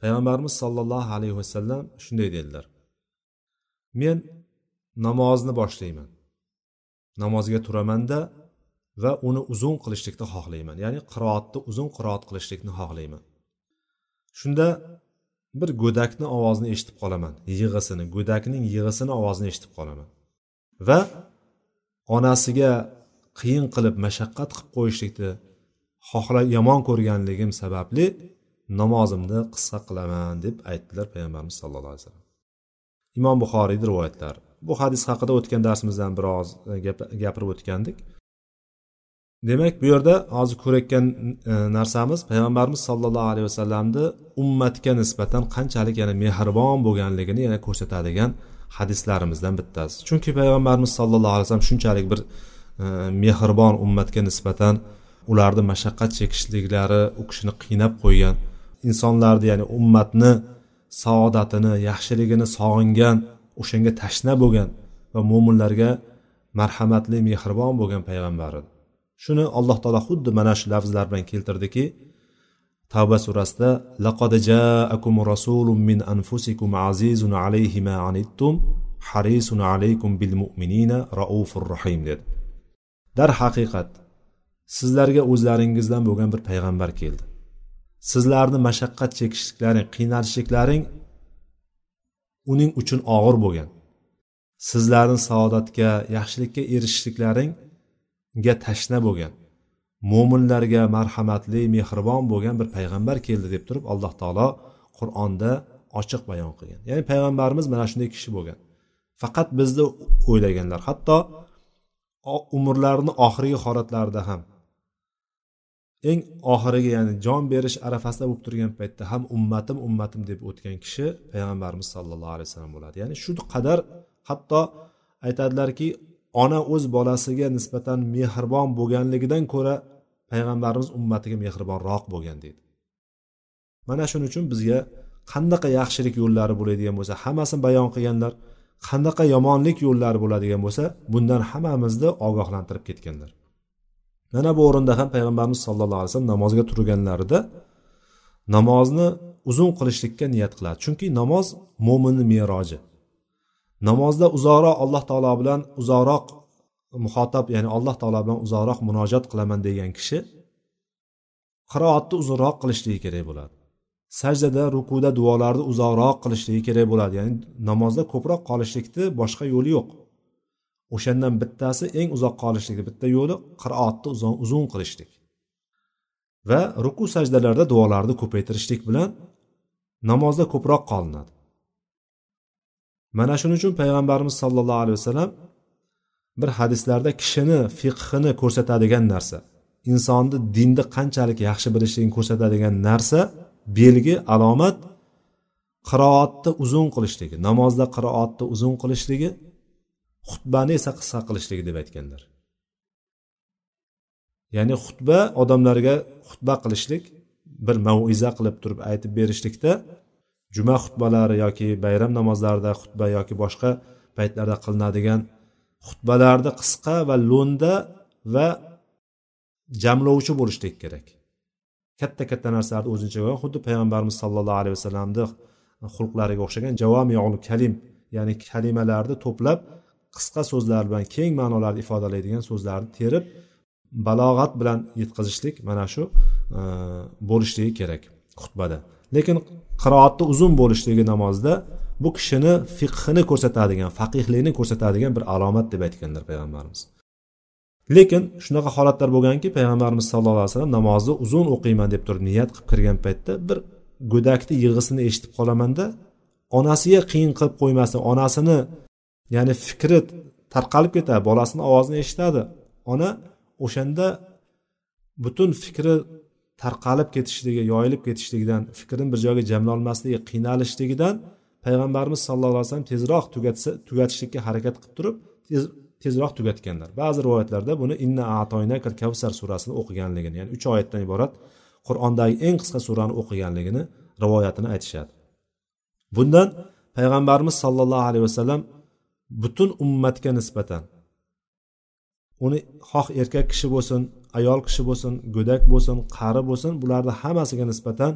payg'ambarimiz sollallohu alayhi vasallam shunday dedilar men namozni boshlayman namozga turamanda va uni uzun qilishlikni xohlayman. Ya'ni qiroatni uzun qiroat qilishlikni xohlayman. Shunda bir go'dakni ovozini eshitib qolaman. Yig'isini go'dakning yig'isini ovozini eshitib qolaman. Va onasiga qiyin qilib mashaqqat qilib qo'yishlikni xohla yomon ko'rganligim sababli namozimni qisqa qilaman deb aytdilar payg'ambarimiz sallallohu alayhi vasallam. Imom buxoriyni rivoyatlari. Bu hadis haqida o'tgan darsimizdan biroz gapirib o'tgandik. Demak bu yerda hozir ko'rayotgan e, narsamiz payg'ambarimiz sollallohu alayhi vasallamni ummatga nisbatan qanchalik yana mehribon bo'lganligini yana ko'rsatadigan hadislarimizdan bittasi. Chunki payg'ambarimiz sollallohu alayhi vasallam shunchalik bir e, mehribon ummatga nisbatan ularni mashaqqat chekishliklari u kishini qiynab qo'ygan insonlarni ya'ni ummatni saodatini yaxshiligini sog'ingan o'shanga tashna bo'lgan va mo'minlarga marhamatli mehribon bo'lgan payg'ambar edi shuni alloh taolo xuddi mana shu lafzlar bilan keltirdiki tavba surasida laqad jaakum rasulun min anfusikum azizun alayhi ma anittum harisun alaykum bil mu'minina raufur rahim dedi. Darhaqiqat sizlarga o'zlaringizdan bo'lgan bir payg'ambar keldi. Sizlarni mashaqqat chekishliklaring qiynalishliklaring uning uchun og'ir bo'lgan. Sizlarni saodatga yaxshilikka erishishliklaring ga tashna bo'lgan mo'minlarga marhamatli mehribon bo'lgan bir payg'ambar keldi deb turib alloh taolo qur'onda ochiq bayon qilgan. Ya'ni payg'ambarimiz mana shunday kishi bo'lgan. Faqat bizni o'ylaganlar hatto umrlarini oxirgi holatlarida ham eng oxirgi ya'ni jon berish arafasida bo'lib turgan paytda ham ummatim ummatim deb o'tgan kishi payg'ambarimiz sollallohu alayhi vasallam bo'ladi. Ya'ni shu qadar hatto aytadilarki ona o'z bolasiga nisbatan mehribon bo'lganligidan ko'ra payg'ambarimiz ummatiga mehribonroq bo'lgan deydi. Mana shuning uchun bizga qanaqa yaxshilik yo'llari bo'ladigan bo'lsa hammasini bayon qilganlar qanaqa yomonlik yo'llari bo'ladigan bo'lsa bundan hammamizni ogohlantirib ketganlar. Mana bu o'rinda ham payg'ambarimiz sallallohu alayhi vasallam namozga turganlarida namozni uzun qilishlikka niyat qiladi. Chunki namoz mo'minni meroji. Namozda uzoqroq alloh taolo bilan uzoqroq muhotab ya'ni alloh taolo bilan uzoqroq munojat qilaman degan kishi qiroatni uzunroq qilishligi kerak bo'ladi. Sajdada rukuda duolarni uzoqroq qilishligi kerak bo'ladi. Ya'ni namozda ko'proq qolishlikni boshqa yo'li yo'q. O'shandan bittasi eng uzoq qolishlikni bitta yo'li qiroatni uzun qilishlik. Va ruku sajdalarda duolarni ko'paytirishlik bilan namozda ko'proq qolinadi. Mana shuning uchun payg'ambarimiz sollallohu alayhi vasallam bir hadislarda kishini fiqhini ko'rsatadigan narsa insonni dinni qanchalik yaxshi bilishligini ko'rsatadigan narsa belgi alomat qiroatni uzun qilishligi namozda qiroatni uzun qilishligi xutbani esa qisqa qilishligi deb aytganlar. Ya'ni xutba odamlarga xutba qilishlik bir maiza qilib turib aytib berishlikda juma xutbalari yoki bayram namozlarida xutba yoki boshqa paytlarda qilinadigan xutbalarni qisqa va lo'nda va jamlovchi bo'lishlik kerak. Katta katta narsalarni o'z ichiga xuddi payg'ambarimiz sollallohu alayhi vasallamni xulqlariga o'xshagan javomiul kalim ya'ni kalimalarni to'plab qisqa so'zlar bilan keng ma'nolarni ifodalaydigan so'zlarni terib balog'at bilan yetkazishlik mana shu e, bo'lishligi kerak xutbada. Lekin qiroatni uzun bo'lishligi namozda bu kishini fiqhini ko'rsatadigan faqihlikni ko'rsatadigan bir alomat deb aytganlar payg'ambarimiz. Lekin shunaqa holatlar bo'lganki payg'ambarimiz sallallohu alayhi vasallam namozni uzun o'qiyman deb turib niyat qilib kirgan paytda bir go'dakni yig'isini eshitib qolamanda onasiga qiyin qilib qo'ymasin onasini ya'ni fikri tarqalib ketadi bolasini ovozini eshitadi. Ona o'shanda butun fikri tarqalib ketishligi yoyilib ketishligidan fikrini bir joyga jamlolmasligi qiynalishligidan payg'ambarimiz sallallohu alayhi vasallam tezroq tugatsa tugatishlikka harakat qilib turib tez, tezroq tugatganlar. Ba'zi rivoyatlarda buni inna atoynakal kavsar surasini o'qiganligini ya'ni uch oyatdan iborat qur'ondagi eng qisqa surani o'qiganligini rivoyatini aytishadi. Bundan payg'ambarimiz sollallohu alayhi vasallam butun ummatga nisbatan uni xoh erkak kishi bo'lsin ayol kishi bo'lsin go'dak bo'lsin qari bo'lsin bularni hammasiga nisbatan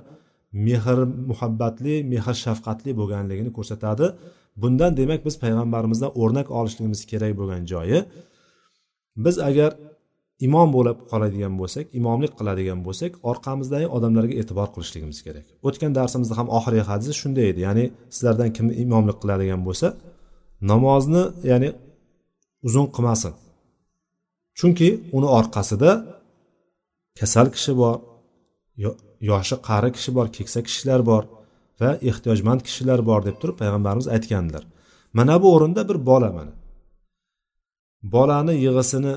mehr muhabbatli mehr shafqatli bo'lganligini ko'rsatadi. Bundan demak biz payg'ambarimizdan o'rnak olishligimiz kerak bo'lgan joyi. Biz agar imom bo'lib qoladigan bo'lsak imomlik qiladigan bo'lsak orqamizdagi odamlarga e'tibor qilishligimiz kerak. O'tgan darsimizda ham oxirgi hadis shunday edi ya'ni sizlardan kim imomlik qiladigan bo'lsa namozni ya'ni uzun qilmasin. Chunki uni orqasida kasal kishi bor yoshi qari kishi bor keksa kishilar bor va ehtiyojmand kishilar bor deb turib payg'ambarimiz aytgandilar. Mana bu o'rinda bir bola mana. Bolani yig'isini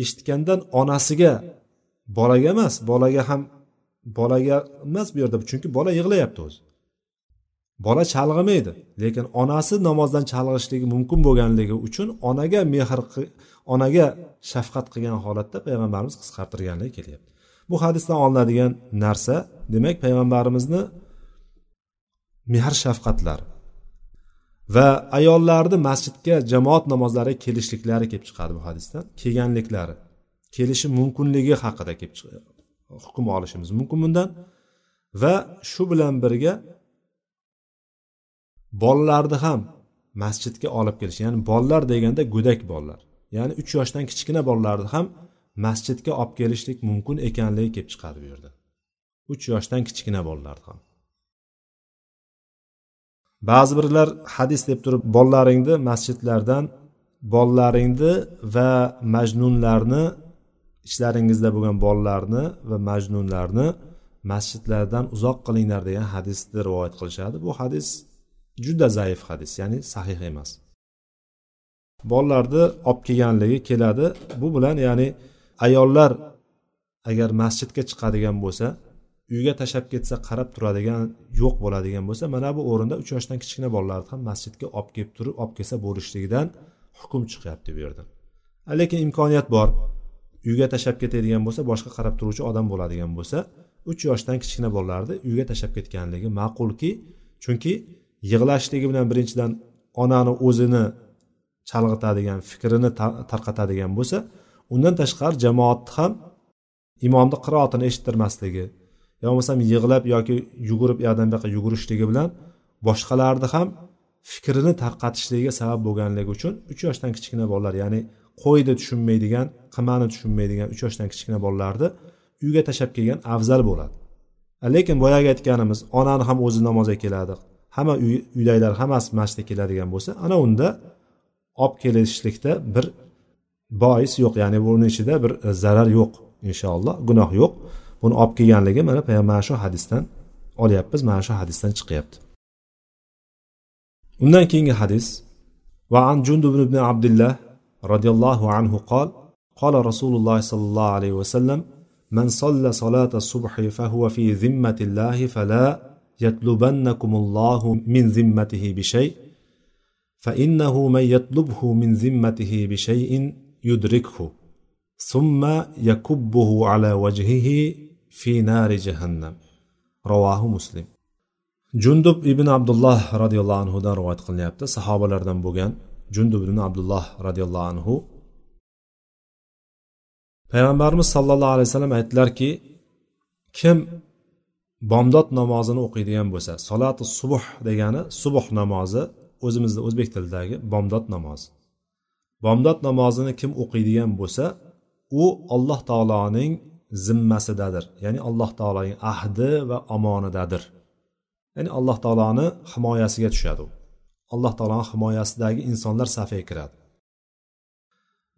eshitgandan onasiga bolaga emas bolaga ham bolaga emas bu yerda chunki bola yig'layapti o'zi. Bola chalg'imaydi lekin onasi namozdan chalg'ishligi mumkin bo'lganligi uchun onaga mehr onaga shafqat qilgan holatda payg'ambarimiz qisqartirganligi kelyapti. Bu hadisdan olinadigan narsa demak payg'ambarimizni mehr shafqatlari va ayollarni masjidga jamoat namozlariga kelishliklari kelib chiqadi bu hadisdan. Kelganliklari kelishi mumkinligi haqida kelib hukm olishimiz mumkin bundan va shu bilan birga bolalarni ham masjidga olib kelish ya'ni bolalar deganda go'dak bolalar ya'ni uch yoshdan kichkina bolalarni ham masjidga olib kelishlik mumkin ekanligi kelib chiqadi bu yerda uch yoshdan kichkina bolalarni ham. Ba'zi birlar hadis deb turib bolalaringni masjidlardan bolalaringni va majnunlarni ichlaringizda bo'lgan bolalarni va majnunlarni masjidlardan uzoq qilinglar degan hadisni rivoyat qilishadi. Bu hadis juda zaif hadis ya'ni sahih emas. Bolalarni olib kelganligi keladi. Bu bilan ya'ni ayollar agar masjidga chiqadigan bo'lsa uyga tashlab ketsa qarab turadigan yo'q bo'ladigan bo'lsa mana bu o'rinda uch yoshdan kichkina bolalarni ham masjidga olib kelib turib olib kelsa bo'lishligidan hukm chiqyapti bu yerdan lekin imkoniyat bor. Uyga tashlab ketadigan bo'lsa boshqa qarab turuvchi odam bo'ladigan bo'lsa uch yoshdan kichkina bolalarni uyga tashlab ketganligi ma'qulki chunki yig'lashligi bilan birinchidan onani o'zini chalg'itadigan fikrini tarqatadigan bo'lsa undan tashqari jamoatni ham imomni qiroatini eshittirmasligi yo bo'lmasam yig'lab yoki yugurib u yoqdan bu yoqqa yugurishligi bilan boshqalarni ham fikrini tarqatishligiga sabab bo'lganligi uchun uch yoshdan kichkina bolalar ya'ni qo'yni tushunmaydigan qimani tushunmaydigan uch yoshdan kichkina bolalarni uyga tashlab kelgan afzal bo'ladi. Lekin boyagi aytganimiz onani ham o'zi namozga keladi. hamma uydagilar hammasi masjidga keladigan bo'lsa ana unda olib kelishlikda bir bois yo'q ya'ni buni ichida bir zarar yo'q inshaalloh gunoh yo'q buni olib kelganligi mana mana shu hadisdan olyapmiz mana shu hadisdan chiqyapti undan keyingi hadis va an jundub ibn abdullah roziyallohu anhu qol قال رسول الله صلى الله عليه وسلم من صلى صلاة الصبح فهو في ذمة الله فلا يطلبنكم الله من ذمته بشيء فإنه من يطلبه من ذمته بشيء يدركه ثم يكبه على وجهه في نار جهنم رواه مسلم jundub ibn abdulloh roziyallohu anhudan rivoyat qilinyapti sahobalardan bo'lgan jundub ibn abdulloh roziyallohu anhu payg'ambarimiz sollallohu alayhi vasallam aytdilarki kim bomdod namozini o'qiydigan bo'lsa solati subuh degani subuh namozi o'zimizni o'zbek tilidagi bomdod namozi bomdod namozini kim o'qiydigan bo'lsa u alloh taoloning zimmasidadir. Ya'ni alloh taoloning ahdi va omonidadir ya'ni alloh taoloni himoyasiga tushadi u. Alloh taoloni himoyasidagi insonlar safiga kiradi.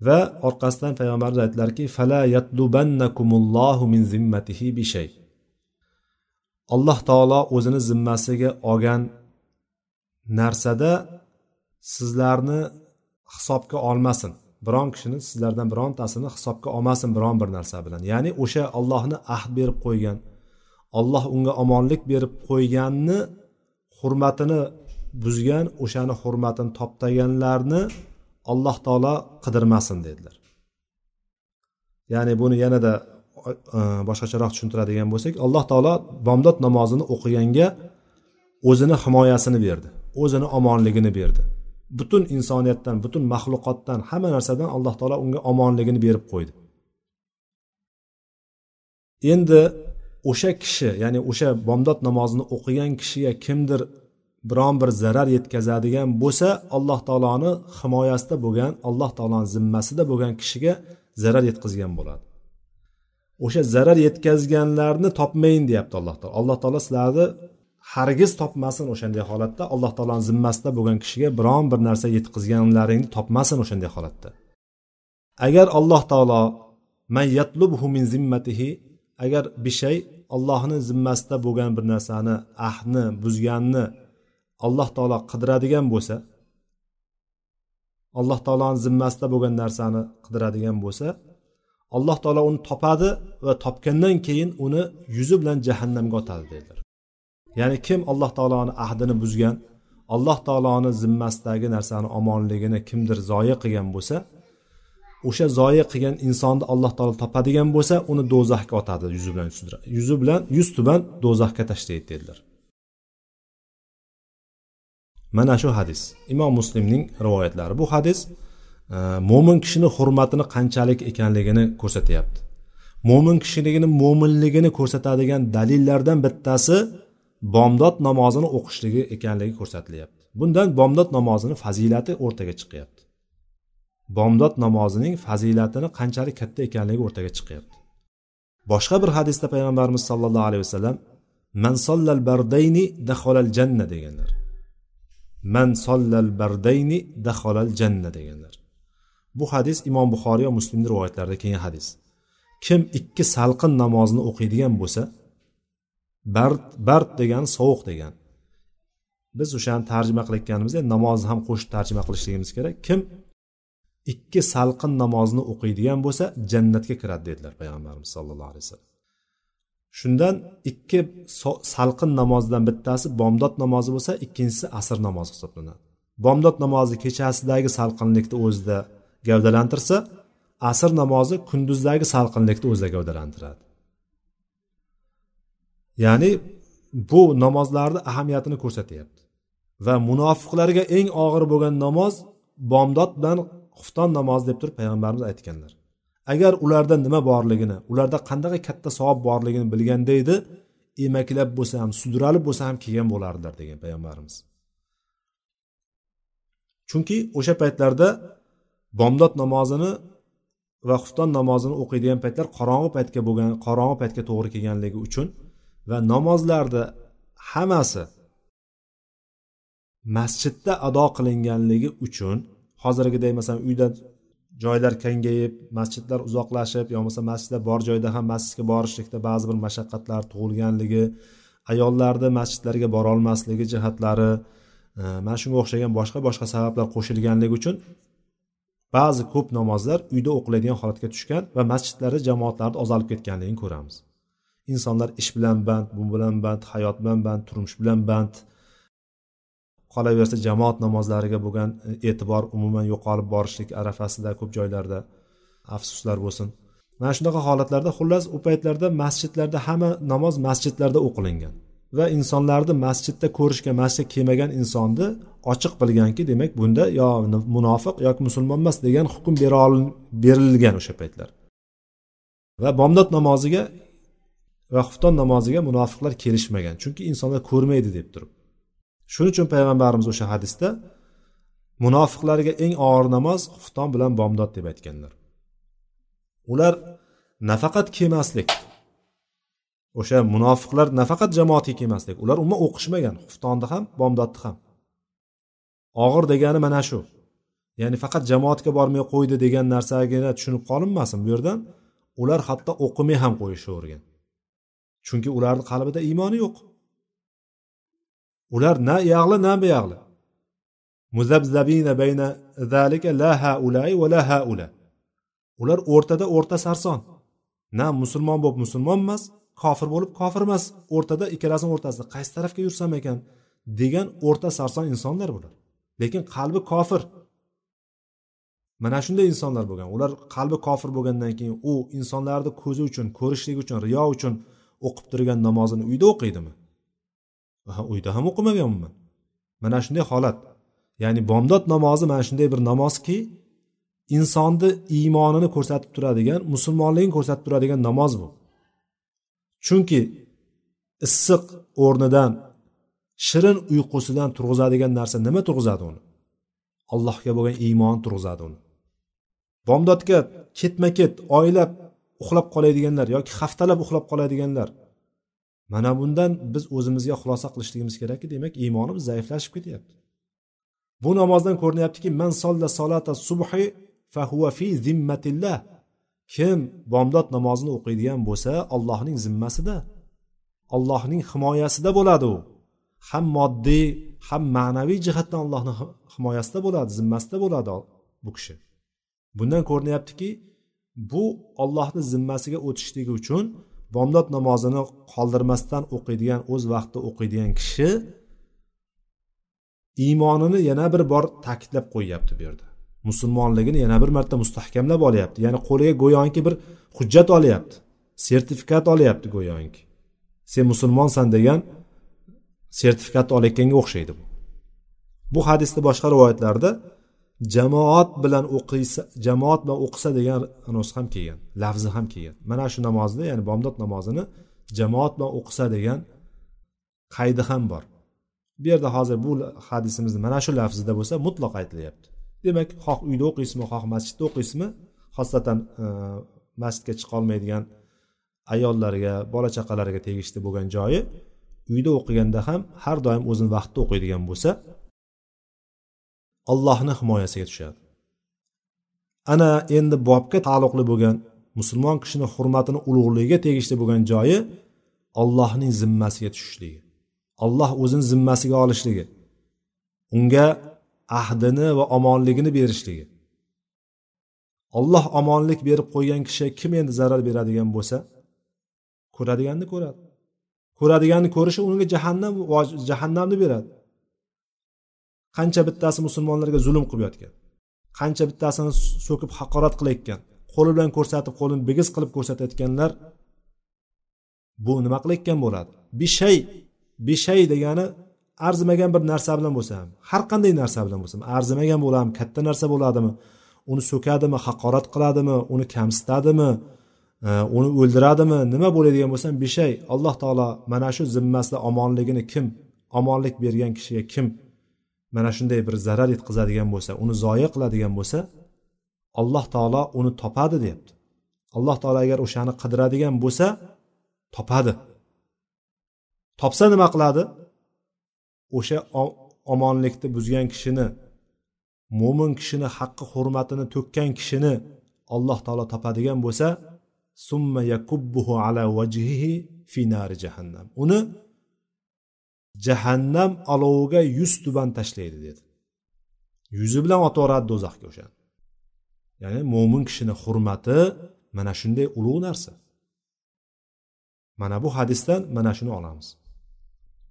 Va orqasidan payg'ambarimiz aytdilarki fala yatlubannakumullohu min zimmatihi bishay alloh taolo o'zini zimmasiga olgan narsada sizlarni hisobga olmasin. Biron kishini sizlardan birontasini hisobga olmasin biron bir narsa bilan. Ya'ni o'sha ollohni ahd berib qo'ygan olloh unga omonlik berib qo'yganni hurmatini buzgan o'shani hurmatini toptaganlarni alloh taolo qidirmasin dedilar. Ya'ni buni yanada E, boshqacharoq tushuntiradigan bo'lsak alloh taolo bomdod namozini o'qiganga o'zini himoyasini berdi o'zini omonligini berdi. Butun insoniyatdan butun maxluqotdan hamma narsadan alloh taolo unga omonligini berib qo'ydi. Endi o'sha kishi ya'ni o'sha bomdod namozini o'qigan kishiga kimdir biron bir zarar yetkazadigan bo'lsa alloh taoloni himoyasida bo'lgan alloh taoloni zimmasida bo'lgan kishiga zarar yetkazgan bo'ladi. O'sha zarar yetkazganlarni topmayin deyapti alloh taolo. Alloh taolo sizlarni hargiz topmasin o'shanday holatda. Alloh taoloni zimmasida bo'lgan kishiga biron bir narsa yetkazganlaringni topmasin o'shanday holatda. Agar alloh taolo man yatlubhu min zimmatihi agar bir shay allohni zimmasida bo'lgan bir narsani ahdni buzganni alloh taolo qidiradigan bo'lsa alloh taoloni zimmasida bo'lgan narsani qidiradigan bo'lsa alloh taolo uni topadi va topgandan keyin uni yuzi bilan jahannamga otadi dedilar ya'ni kim alloh taoloni ahdini buzgan alloh taoloni zimmasidagi narsani omonligini kimdir zoya qilgan bo'lsa o'sha zoya qilgan insonni alloh taolo topadigan bo'lsa uni do'zaxga otadi yuzi bilan yuzi bilan yuz tuban do'zaxga tashlaydi dedilar mana shu hadis. Imom muslimning rivoyatlari. Bu hadis mo'min kishini hurmatini qanchalik ekanligini ko'rsatyapti. Mo'min kishiligini mo'minligini ko'rsatadigan dalillardan bittasi bomdod namozini o'qishligi ekanligi ko'rsatilyapti. Bundan bomdod namozini fazilati o'rtaga chiqyapti. Bomdod namozining fazilatini qanchalik katta ekanligi o'rtaga chiqyapti. Boshqa bir hadisda payg'ambarimiz sollallohu alayhi vasallam man sollal bardayni daxolal janna deganlar. Man sollal bardayni daxolal janna deganlar. Bu hadis imom buxoriy va muslimni rivoyatlarida kelgan hadis. Kim ikki salqin namozni o'qiydigan bo'lsa bard bard degani sovuq degani biz o'shani tarjima qilayotganimizda namozni ham qo'shib tarjima qilishligimiz kerak. Kim ikki salqin namozni o'qiydigan bo'lsa jannatga kiradi dedilar payg'ambarimiz sollallohu alayhi vasallam. Shundan ikki salqin namozdan bittasi bomdod namozi bo'lsa ikkinchisi asr namozi hisoblanadi. Bomdod namozi kechasidagi salqinlikni o'zida gavdalantirsa asr namozi kunduzdagi salqinlikni o'zida gavdalantiradi. Ya'ni bu namozlarni ahamiyatini ko'rsatyapti. Va munofiqlarga eng og'ir bo'lgan namoz bomdod bilan xufton namozi deb turib payg'ambarimiz aytganlar. Agar ularda nima borligini ularda qanday katta savob borligini bilganda edi emaklab bo'lsa ham sudralib bo'lsa ham kelgan bo'lardilar degan payg'ambarimiz. Chunki o'sha paytlarda bomdod namozini va xufton namozini o'qiydigan paytlar qorong'i paytga bo'lgan qorong'i paytga to'g'ri kelganligi uchun va namozlarni hammasi masjidda ado qilinganligi uchun hozirgidek masalan uyda joylar kengayib masjidlar uzoqlashib yo bo'lmasa masjidlar bor joyda ham masjidga borishlikda ba'zi bir mashaqqatlar tug'ilganligi ayollarni masjidlarga borolmasligi jihatlari e, mana shunga o'xshagan boshqa boshqa sabablar qo'shilganligi uchun ba'zi ko'p namozlar uyda o'qiladigan holatga tushgan va masjidlarda jamoatlarni ozalib ketganligini ko'ramiz. Insonlar ish bilan band bu bilan band hayot bilan band turmush bilan band. Qolaversa jamoat namozlariga bo'lgan e, e'tibor umuman yo'qolib borishlik arafasida ko'p joylarda afsuslar bo'lsin. Mana shunaqa holatlarda xullas u paytlarda masjidlarda hamma namoz masjidlarda o'qilingan. Va insonlarni masjidda ko'rishga masjidga kelmagan insonni ochiq bilganki demak bunda yo munofiq yoki musulmon emas degan hukm berilgan o'sha paytlar. Va bomdod namoziga va xufton namoziga munofiqlar kelishmagan chunki insonlar ko'rmaydi deb turib. Shuning uchun payg'ambarimiz o'sha hadisda munofiqlarga eng og'ir namoz xufton bilan bomdod deb aytganlar. Ular nafaqat kelmaslik o'sha munofiqlar nafaqat jamoatga kelmaslik ular umuman o'qishmagan xuftonni ham bomdodni ham. Og'ir degani mana shu. Ya'ni faqat jamoatga bormay qo'ydi degan narsagina tushunib qolinmasin bu yerdan ular hatto o'qimay ham qo'yishavergan. Chunki ularni qalbida iymoni yo'q. Ular na yog'li na buyog'li muzabzabina bayna zalika la haulai va la haula. Ular o'rtada o'rta sarson. Na musulmon bo'lib musulmon emas kofir bo'lib kofir emas o'rtada ikkalasini o'rtasida qaysi tarafga yursam ekan degan o'rta sarson insonlar bular. Lekin qalbi kofir. Mana shunday insonlar bo'lgan. Ular qalbi kofir bo'lgandan keyin u insonlarni ko'zi uchun ko'rishlik uchun riyo uchun o'qib turgan namozini uyda o'qiydimi? Uyda ham o'qimagan umuman mana shunday holat. Ya'ni bomdod namozi mana shunday bir namozki insonni iymonini ko'rsatib turadigan musulmonligini ko'rsatib turadigan namoz bu. Chunki issiq o'rnidan shirin uyqusidan turg'izadigan narsa nima turg'izadi uni? Allohga bo'lgan iymon turg'izadi uni. Bomdodga ketma ket oylab uxlab qoladiganlar yoki haftalab uxlab qoladiganlar mana bundan biz o'zimizga xulosa qilishligimiz kerakki demak iymonimiz zaiflashib ketyapti. Bu namozdan ko'rinyaptiki man solla solata subhi fahuva fi zimmatillah. Kim bomdod namozini o'qiydigan bo'lsa allohning zimmasida allohning himoyasida bo'ladi u. Ham moddiy ham ma'naviy jihatdan allohni himoyasida bo'ladi zimmasida bo'ladi bu kishi. Bundan ko'rinyaptiki bu ollohni zimmasiga o'tishligi uchun bomdod namozini qoldirmasdan o'qiydigan o'z vaqtida o'qiydigan kishi iymonini yana bir bor ta'kidlab qo'yyapti bu yerda. Musulmonligini yana bir marta mustahkamlab olyapti. Ya'ni qo'liga go'yoki bir hujjat olyapti. Sertifikat olyapti go'yoki. Sen musulmonsan degan sertifikatni olayotganga o'xshaydi bu. Bu hadisni boshqa rivoyatlarda jamoat bilan o'qiysa jamoat bilan o'qisa degan nusxa ham kelgan lafzi ham kelgan. Mana shu namozni ya'ni bomdod namozini jamoat bilan o'qisa degan qaydi ham bor. Bu yerda hozir bu hadisimizni mana shu lafzida bo'lsa mutlaq aytilyapti. Demak xoh uyda o'qiysizmi xoh masjidda o'qiysizmi xosatan e, masjidga chiqolmaydigan ayollarga bola chaqalarga tegishli bo'lgan joyi uyda o'qiganda ham har doim o'zini vaqtida o'qiydigan bo'lsa allohni himoyasiga tushadi. Ana endi bobga taalluqli bo'lgan musulmon kishini hurmatini ulug'ligiga tegishli bo'lgan joyi allohning zimmasiga tushishligi. Alloh o'zini zimmasiga olishligi. Unga ahdini va omonligini berishligi. Olloh omonlik berib qo'ygan kishi kim endi zarar beradigan bo'lsa ko'radiganni ko'radi. Ko'radiganni ko'rishi unga jahannam jahannamni beradi. Qancha bittasi musulmonlarga zulm qilib yotgan qancha bittasini so'kib haqorat qilayotgan qo'li bilan ko'rsatib qo'lini bigiz qilib ko'rsatayotganlar bu nima qilayotgan bo'ladi? Bishay bishay degani arzimagan bir narsa bilan bo'lsa ham har qanday narsa bilan bo'lsa ham arzimagan bo'ladimi katta narsa bo'ladimi uni so'kadimi haqorat qiladimi uni kamsitadimi e, uni o'ldiradimi nima bo'ladigan bo'lsa ham beshay alloh taolo mana shu zimmasida omonligini kim omonlik bergan kishiga kim mana shunday bir zarar yetkazadigan bo'lsa uni zoya qiladigan bo'lsa alloh taolo uni topadi deyapti. Alloh taolo agar o'shani qidiradigan bo'lsa topadi. Topsa nima qiladi? O'sha omonlikni buzgan kishini mo'min kishini haqqi hurmatini to'kkan kishini alloh taolo topadigan bo'lsa summa yakubbuhu ala vajhihi fi nari jahannam. Uni jahannam oloviga yuz tuban tashlaydi dedi. Yuzi bilan otaveradi do'zaxga o'shani ya'ni mo'min kishini hurmati mana shunday ulug' narsa. Mana bu hadisdan mana shuni olamiz.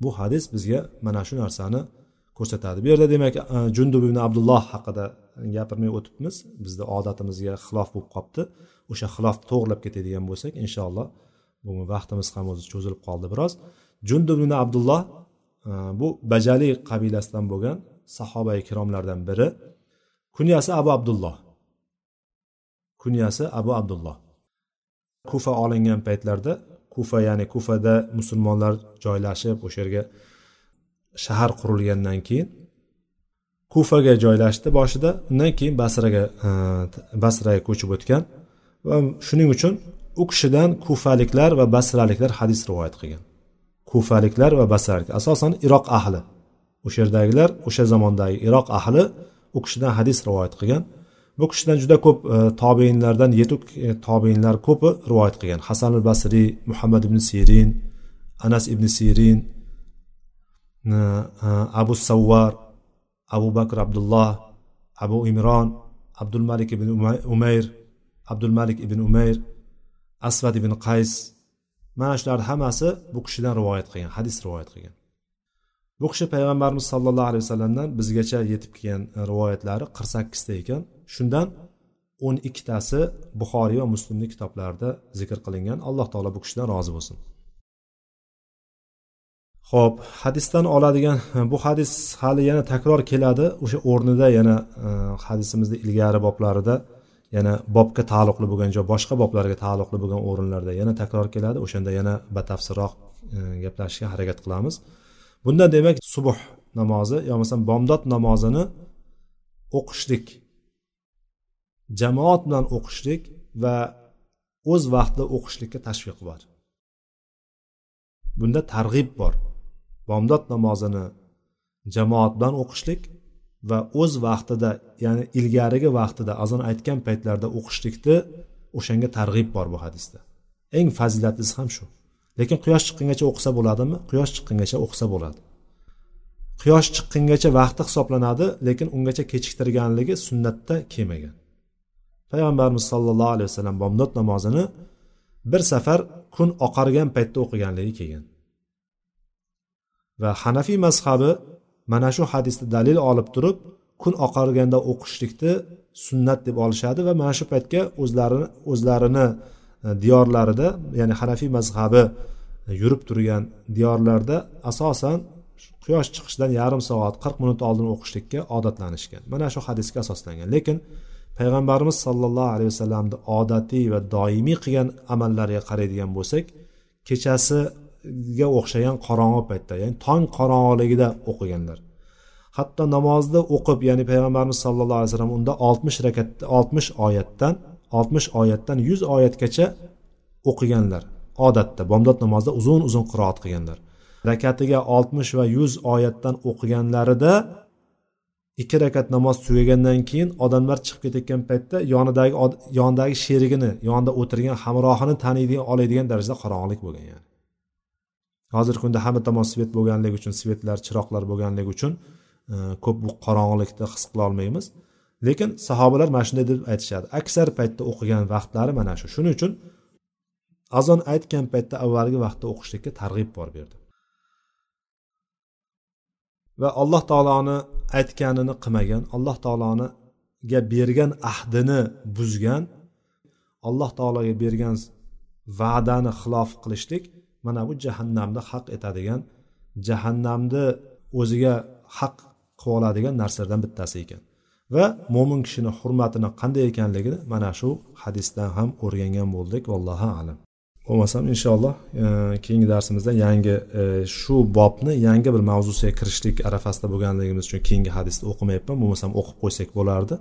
Bu hadis bizga mana shu narsani ko'rsatadi. Bu yerda demak e, jundub ibn abdulloh haqida gapirmay o'tibmiz. Bizni odatimizga xilof bo'lib qolibdi o'sha xilofni to'g'irlab ketadigan bo'lsak inshaalloh bugun vaqtimiz ham o'zi cho'zilib qoldi biroz. Jundub ibn abdulloh e, bu bajali qabilasidan bo'lgan sahoba ikromlardan biri. Kunyasi abu abdulloh. Kunyasi abu abdulloh. Kufa olingan paytlarda kufa ya'ni kufada musulmonlar joylashib o'sha yerga shahar qurilgandan keyin kufaga joylashdi boshida. Undan keyin basraga e, basraga ko'chib o'tgan va shuning uchun u kishidan kufaliklar va basraliklar hadis rivoyat qilgan. Kufaliklar va basraliklar asosan iroq ahli. O'sha yerdagilar o'sha zamondagi iroq ahli u kishidan hadis rivoyat qilgan. Bu kishidan juda ko'p e, tobeinlardan yetuk e, tobeinlar ko'pi rivoyat qilgan. Hasan al basriy muhammad ibn sirin anas ibn sirin e, abu savvar abu bakr abdulloh abu imron abdul malik ibn umayr abdul malik ibn umayr asvad ibn qays. Mana shularni hammasi bu kishidan rivoyat qilgan hadis rivoyat qilgan. Bu kishi payg'ambarimiz sollallohu alayhi vasallamdan bizgacha yetib kelgan rivoyatlari qirq sakkizta ekan. Shundan o'n ikkitasi buxoriy va muslimni kitoblarida zikr qilingan. Alloh taolo bu kishidan rozi bo'lsin. Ho'p hadisdan oladigan bu hadis hali yana takror keladi. O'sha o'rnida yana e, hadisimizni ilgari boblarida yana bobga taalluqli bo'lgan joy boshqa boblarga taalluqli bo'lgan o'rinlarda yana takror keladi. O'shanda yana batafsilroq e, gaplashishga harakat qilamiz. Bunda demak subh namozi yo bo'lmasam bomdod namozini o'qishlik jamoat bilan o'qishlik va o'z vaqtida o'qishlikka tashviq bor. Bunda targ'ib bor. Bomdod namozini jamoat bilan o'qishlik va o'z vaqtida ya'ni ilgarigi vaqtida azon aytgan paytlarda o'qishlikni o'shanga targ'ib bor bu hadisda. Eng fazilatlisi ham shu. Lekin quyosh chiqqungacha o'qisa bo'ladimi? Quyosh chiqqungacha o'qisa bo'ladi. Quyosh chiqqungacha vaqti hisoblanadi lekin ungacha kechiktirganligi sunnatda kelmagan payg'ambarimiz sollallohu alayhi vasallam bomdod namozini bir safar kun oqargan paytda o'qiganligi kelgan. Va hanafiy mazhabi mana shu hadisni dalil olib turib kun oqarganda o'qishlikni sunnat deb olishadi va mana shu paytga o'zlarini o'zlarini e, diyorlarida ya'ni hanafiy mazhabi e, yurib turgan diyorlarda asosan quyosh chiqishidan yarim soat qirq minut oldin o'qishlikka odatlanishgan. Mana shu hadisga asoslangan. Lekin payg'ambarimiz sollallohu alayhi vasallamni odatiy va doimiy qilgan amallariga qaraydigan bo'lsak kechasiga o'xshagan qorong'i paytda ya'ni tong qorong'iligida o'qiganlar. Hatto namozni o'qib ya'ni payg'ambarimiz sallallohu alayhi vasallam unda oltmish rakat oltmish oyatdan oltmish oyatdan yuz oyatgacha o'qiganlar. Odatda bomdod namozida uzun uzun qiroat qilganlar. Rakatiga oltmish va yuz oyatdan o'qiganlarida ikki rakat namoz tugagandan keyin odamlar chiqib ketayotgan paytda yonidagi yonidagi sherigini yonida o'tirgan hamrohini taniydigan oladigan darajada qorong'ulik bo'lgan yani. Hozirgi kunda hamma tomon svet bo'lganligi uchun svetlar chiroqlar bo'lganligi uchun e, ko'p bu qorong'ulikni his qila olmaymiz. Lekin sahobalar mana shunday deb aytishadi. Aksar paytda o'qigan vaqtlari mana shu. Shuning uchun azon aytgan paytda avvalgi vaqtda o'qishlikka targ'ib bor berdi. Va alloh taoloni aytganini qilmagan alloh taoloniga bergan ahdini buzgan alloh taologa bergan va'dani xilof qilishlik mana bu jahannamni haq etadigan jahannamni o'ziga haq qilib oladigan narsalardan bittasi ekan. Va mo'min kishini hurmatini qanday ekanligini mana shu hadisdan ham o'rgangan bo'ldik vallohu alam. Bo'lmasam inshaalloh e, keyingi darsimizda yangi e, shu bobni yangi bir mavzusiga kirishlik arafasida bo'lganligimiz uchun keyingi hadisni o'qimayapman. Bo'lmasam o'qib qo'ysak bo'lardi.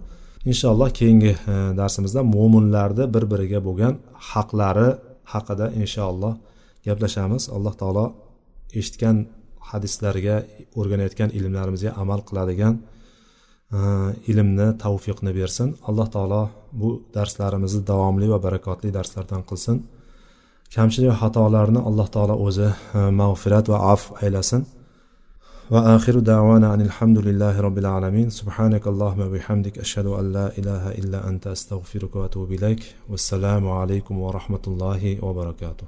Inshaalloh keyingi e, darsimizda mo'minlarni bir biriga bo'lgan haqlari haqida inshaalloh gaplashamiz. Alloh taolo eshitgan hadislarga o'rganayotgan ilmlarimizga amal qiladigan ilmni tavfiqni bersin. Alloh taolo bu darslarimizni davomli va barakotli darslardan qilsin. kamchilik xatolarni alloh taolo o'zi mag'firat va af aylasin وآخر دعوانا أن الحمد لله رب العالمين سبحانك اللهم وبحمدك أشهد أن لا إله إلا أنت أستغفرك وأتوب إليك والسلام عليكم ورحمة الله وبركاته